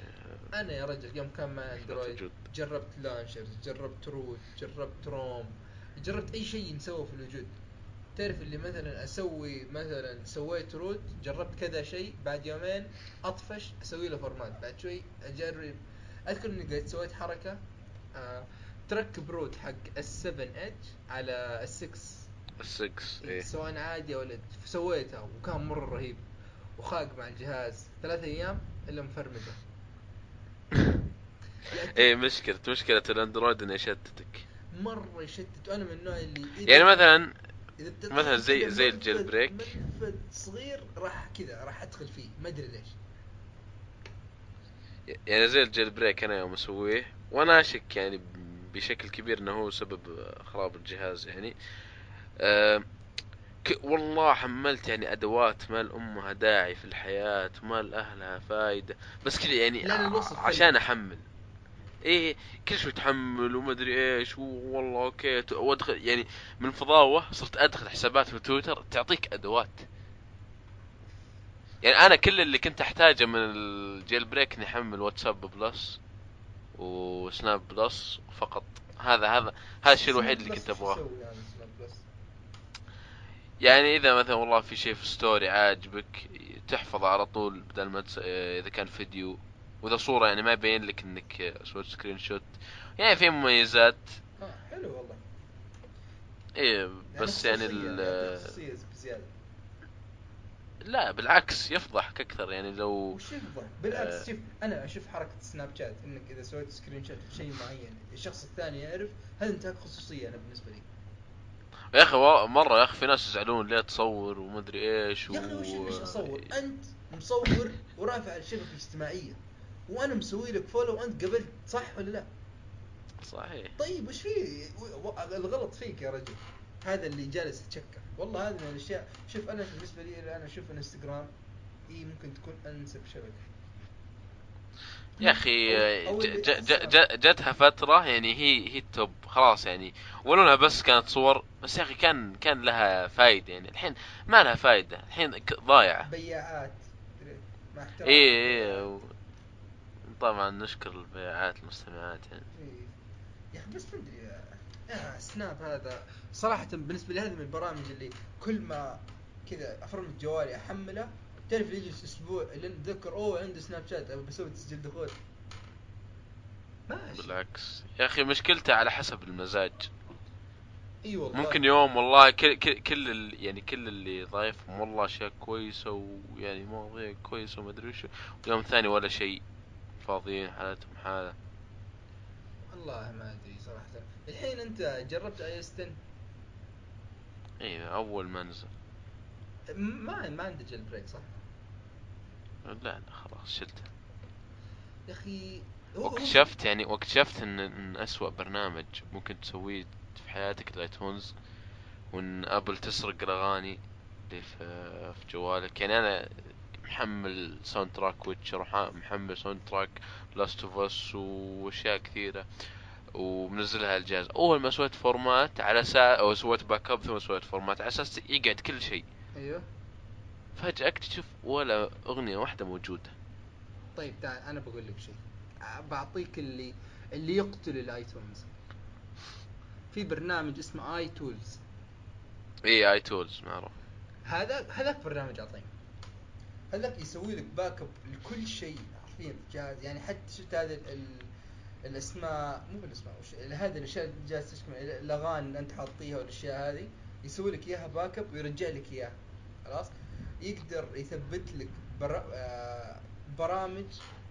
أنا يا رجل يوم كان معي Android. جربت launchers جربت root جربت ROM جربت أي شيء نسوه في الوجود. تعرف اللي مثلا أسوي مثلا سويت root جربت كذا شيء بعد يومين أطفش أسوي له format بعد شوي أجرب. أذكر إني قد سويت حركة آه تركب root حق S7 Edge على S6 الـ six إيه سواء عادي ولا سويتها وكان مرة رهيب. وخاق مع الجهاز. ثلاثة أيام إلا مفرمته إيه مشكلة مشكلة الأندرويد إنه يشتتك. مرة يشتت. وأنا من النوع اللي يعني مثلا مثلا زي- زي ال jailbreak. صغير راح كذا راح أدخل فيه. ما أدري ليش. يعني زي ال jailbreak أنا يوم أسويه وأنا أشك يعني بشكل كبير إنه هو سبب خراب الجهاز يعني أه ك- والله حملت يعني أدوات ما لها داعي في الحياة وما لها فايدة بس كذا يعني عشان. أحمل. إيه كل شوي تحمل وما أدري إيش والله أوكي وأدخل يعني من فضاوة صرت أدخل حسابات في تويتر تعطيك أدوات. يعني أنا كل اللي كنت أحتاجه من ال jailbreak إني أحمل واتساب plus وسناب plus فقط. هذا هذا هذا الشيء الوحيد اللي كنت أبغاه. يعني؟ يعني إذا مثلا والله في شيء في story عاجبك تحفظ على طول بدل ما تس... إذا كان فيديو وإذا صورة يعني ما يبين لك إنك سويت screenshot يعني في مميزات آه حلو والله إيه بس يعني ال... بزيادة لا بالعكس يفضحك أكثر يعني لو وش يفضح؟ بالعكس آه. شوف أنا أشوف حركة سناب شات إنك إذا سويت screenshot شيء معين الشخص الثاني يعرف هذا انتهاك خصوصية أنا بالنسبة لي يا أخي مرة يا أخي في ناس يزعلون ليه تصور ومدري إيش و... يا أخي وش وش اصور؟ أنت مصور ورافع الشبكة الاجتماعية وأنا مسوي لك follow وأنت قبلت صح ولا لا؟ صحيح طيب وش فيه؟ و- الغلط فيك يا رجل هذا اللي جالس يتشكى والله هذه من الأشياء شوف أنا بالنسبة لي أنا أشوف إنستغرام إي ممكن تكون أنسب شبكة يا أخي. ج- جتها فترة يعني هي هي ال top خلاص يعني. ولو انها بس كانت صور بس يا أخي كان كان لها فايدة يعني. الحين ما لها فايدة. الحين ضايعة. بياعات. اي اي و- طبعا نشكر البياعات المستمعات يعني. إيه. يا أخي بس يا سناب هذا. صراحة بالنسبة لي هذه من البرامج اللي كل ما كذا افرم جوالي أحمله تعرف يجلس أسبوع لين أتذكر. أوه عندي سناب شات. أبي بسوي تسجيل دخول. ماشي. بالعكس. يا أخي مشكلته على حسب المزاج. إي والله. ممكن يوم والله كل كل, كل ال- يعني كل اللي ضايفهم والله أشياء كويسة ويعني مواضيع كويسة وما أدري وش. ويوم ثاني ولا شيء. فاضيين حالتهم حالة. والله ما أدري صراحة. الحين أنت جربت iOS 10 اي أول ما نزل. ما ما عنده jailbreak صح؟ لا لا خلاص شلته. يا أخي واكتشفت يعني واكتشفت إن إن أسوأ برنامج ممكن تسويه في حياتك الآيتونز وإن أبل تسرق الأغاني اللي في في جوالك. يعني أنا محمل soundtrack Witcher ومحمل soundtrack Last of Us وأشياء كثيرة ومنزلها على الجهاز. أول ما سويت format على أساس أو سويت backup ثم سويت format على أساس يقعد كل شيء. أيوه. فجأة أكتشف ولا أغنية واحدة موجودة. طيب تعال أنا بقول لك شيء. بعطيك اللي اللي يقتل الآيتونز. في برنامج اسمه اي تولز اي اي تولز معروف. هذا هذاك برنامج عظيم. هذاك يسوي لك backup لكل شيء حرفيا. في الجهاز يعني حتى شفت هذا ال- ال- الأسماء مو بالأسماء وش هذه الأشياء اللي جالس تشكل الأغاني اللي أنت حاطيها والأشياء هذه يسوي لك إياها backup ويرجع لك إياها. خلاص؟ يقدر يثبت لك بر... آه، برامج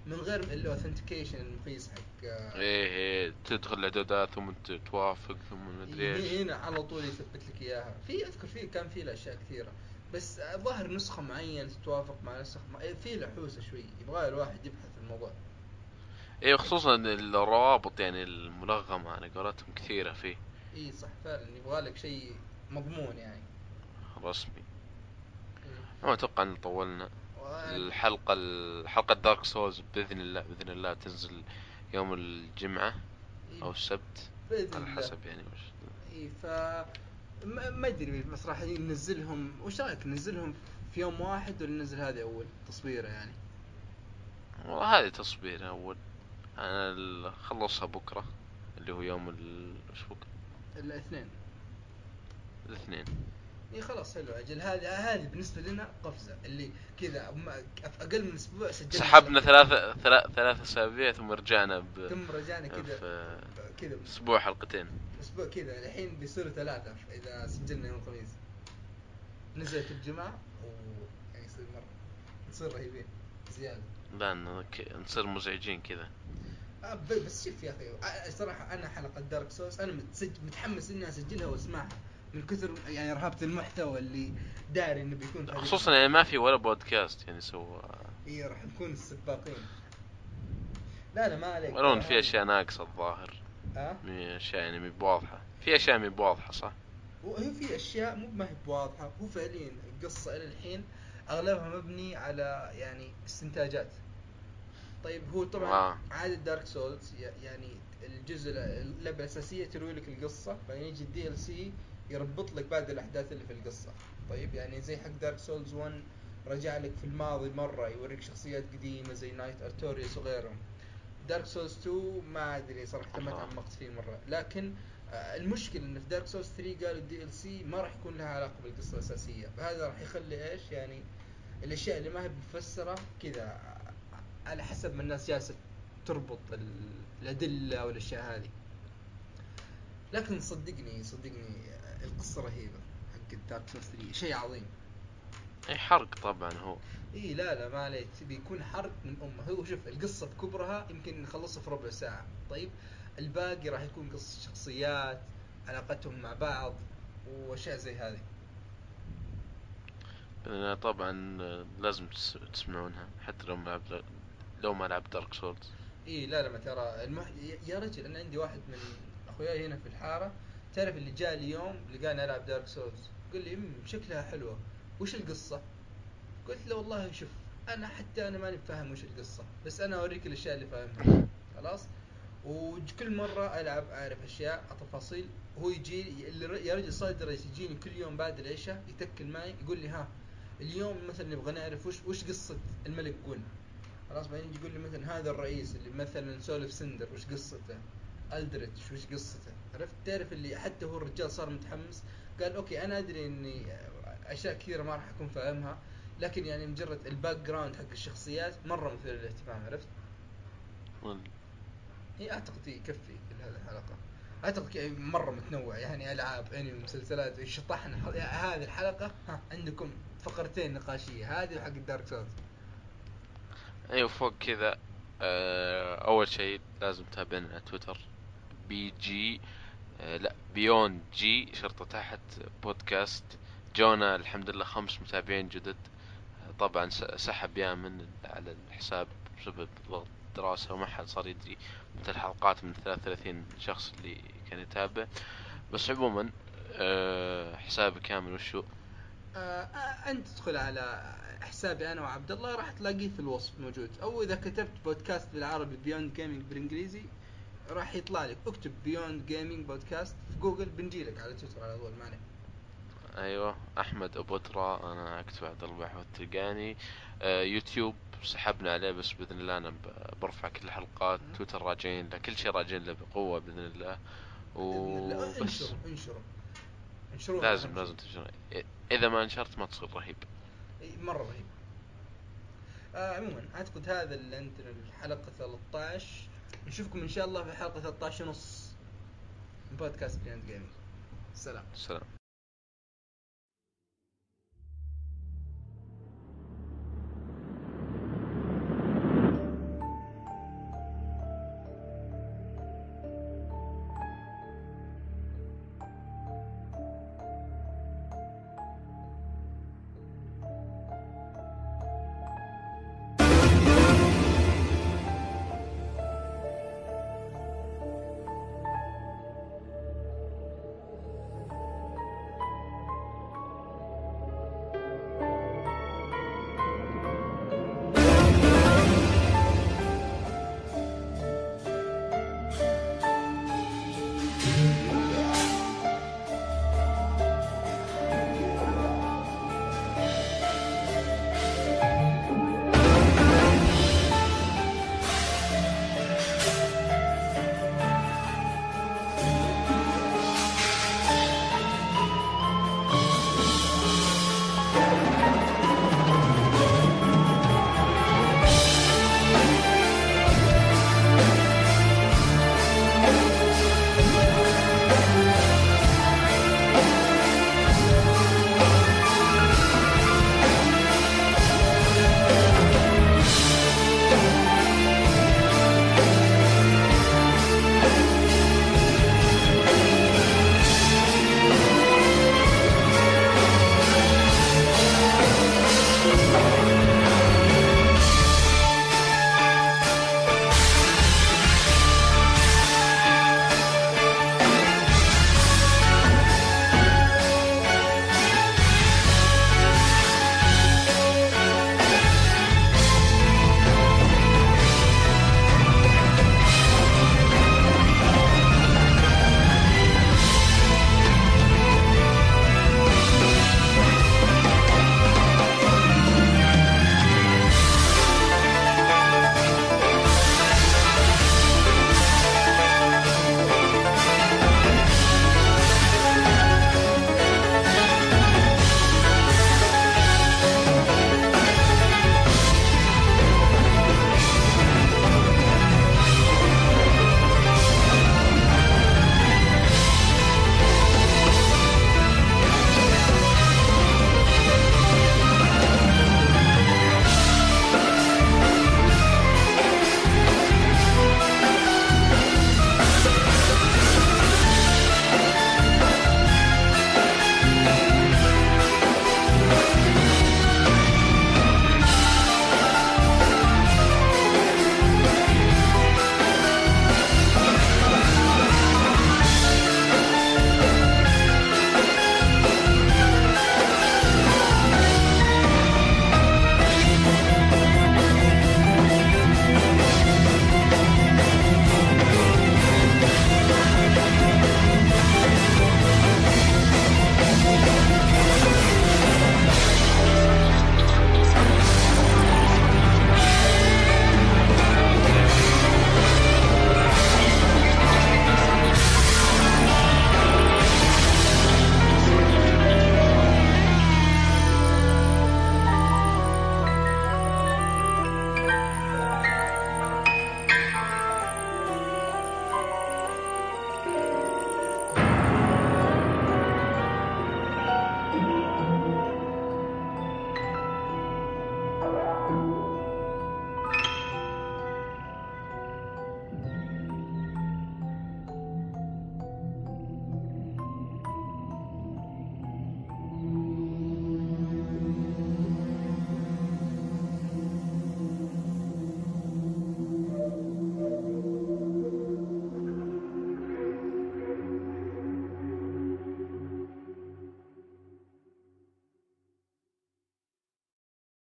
من غير الاوثنتيكيشن المقيس حق آه، إيه إيه تدخل الإعدادات ثم توافق ثم مدري إيش. هنا على طول يثبت لك إياها. في أذكر في كان في اشياء كثيرة. بس ظهر نسخة معينة تتوافق مع نسخة مع... في له حوسه شوي. يبغى الواحد يبحث في الموضوع. إيه خصوصا الروابط يعني الملغمة على قولتهم كثيرة فيه. اي صح فعلا. يبغى لك شيء مضمون يعني. رسمي. ما أتوقع أن طولنا. الحلقة الحلقة دارك سولز بإذن الله بإذن الله تنزل يوم الجمعة أو السبت بإذن على حسب يعني وش اي ف ما أدري بس راح ننزلهم. وش رأيك ننزلهم في يوم واحد ولا ننزل هذه أول تصويرة يعني؟ والله هذه تصبير أول. أنا خلصها بكرة اللي هو يوم ال وش بكرة؟ الاثنين. الاثنين. اي خلاص حلو. أجل هذه هذه بالنسبة لنا قفزة. اللي كذا أقل من أسبوع سجلنا سحبنا ثلاثة ثلاث ثلاث أسابيع ثم رجعنا ب ثم رجعنا كذا كذا. أسبوع حلقتين. أسبوع كذا. الحين بيصيروا ثلاثة إذا سجلنا يوم الخميس. نزلت الجمعة و يعني يصير مرة. نصير رهيبين زيادة. لا نصير مزعجين كذا. آه بس شوف يا أخي صراحة أنا حلقة دارك سوس أنا متحمس إني أسجلها وأسمعها. من كثر يعني رهابة المحتوى اللي داري إنه بيكون خصوصا يعني ما في ولا بودكاست يعني سوى. إي راح نكون السباقين. لا لا ما عليك. ولو في هذه- أشياء ناقصة الظاهر. ها في أشياء يعني مي بواضحة. في أشياء مي بواضحة صح؟ وهي في أشياء مو ما هي بواضحة هو فعليا القصة إلى الحين أغلبها مبني على يعني استنتاجات. طيب هو طبعا آه. عادة Dark Souls يعني الجزء اللعبة الأساسية تروي لك القصة بعدين يجي ال DLC يربط لك بعد الأحداث اللي في القصة. طيب يعني زي حق Dark Souls 1 رجع لك في الماضي مرة يوريك شخصيات قديمة زي Knight Artorias وغيرهم. Dark Souls 2 ما أدري صراحة ما آه. تعمقت فيه مرة. لكن آه، المشكلة إن في Dark Souls 3 قالوا ال DLC ما راح يكون لها علاقة بالقصة الأساسية. فهذا راح يخلي إيش؟ يعني الأشياء اللي ما هي مفسرة كذا آه، على حسب ما الناس جالسة تربط ال- الأدلة والأشياء هذه. لكن صدقني صدقني القصة رهيبة حق Dark Souls 3 شيء عظيم. أي حرق طبعا هو. إي لا لا ما عليك. بيكون حرق من أمه. هو شوف القصة بكبرها يمكن نخلصها في ربع ساعة. طيب الباقي راح يكون قصة شخصيات علاقتهم مع بعض وأشياء زي هذه. طبعا لازم تس- تسمعونها حتى لو ما لعب لو ما لعب دارك سولز إي لا لا ما ترى. المح... يا رجل أنا عندي واحد من أخوياي هنا في الحارة. تعرف اللي جاء اليوم لقاني ألعب Dark Souls قال لي ام شكلها حلوة. وش القصة؟ قلت له والله شوف أنا حتى أنا ماني فاهم وش القصة بس أنا أوريك الأشياء اللي فاهمها. خلاص؟ وكل مرة ألعب أعرف أشياء تفاصيل هو يجي يا رجل صار يجيني كل يوم بعد العشاء يتكلم معي يقول لي ها اليوم مثلا نبغى نعرف وش وش قصة الملك جون خلاص؟ بعدين يجي يقول لي مثلا هذا الرئيس اللي مثلا Soul of Cinder وش قصته؟ Aldrich وش قصته؟ عرفت؟ تعرف اللي حتى هو الرجال صار متحمس. قال أوكي أنا أدري إني أشياء كثيرة ما راح أكون فاهمها لكن يعني مجرد ال background حق الشخصيات مرة مثير للاهتمام عرفت؟ هي أعتقد يكفي لهذه الحلقة أعتقد يعني مرة متنوع يعني ألعاب أنمي مسلسلات شطحنا هذه الحلقة ها عندكم فقرتين نقاشية هذه وحق ال Dark Souls أيوه فوق كذا. آه، أول شيء لازم تتابعنا على تويتر BG لا Beyond G شرطة تحت بودكاست. جونا الحمد لله خمس متابعين جدد. طبعا سحب يامن على الحساب بسبب ضغط دراسة وما حد صار يدري متى الحلقات من 33 شخص اللي كان يتابع. بس عموما آه، حسابي كامل وشو آه أنت تدخل على حسابي أنا وعبد الله راح تلاقيه في الوصف موجود. أو إذا كتبت بودكاست بالعربي Beyond Gaming بالإنجليزي راح يطلع لك. اكتب Beyond Gaming بودكاست في جوجل بنجي لك على تويتر على طول مانع أيوه أحمد ابو درا أنا أكتب عبد الله بحوث تلقاني آه يوتيوب سحبنا عليه بس بإذن الله أنا برفع كل الحلقات. تويتر راجعين له كل شيء راجعين له بقوة بإذن الله. وبس. انشروا انشروا. لازم لازم تنشر إذا ما انشرت ما تصير رهيب. مرة رهيب. آه عموما اعتقد هذا اللي عندنا الحلقة 13 نشوفكم إن شاء الله في حلقة 13 ونص من بودكاست Beyond Gaming سلام. سلام.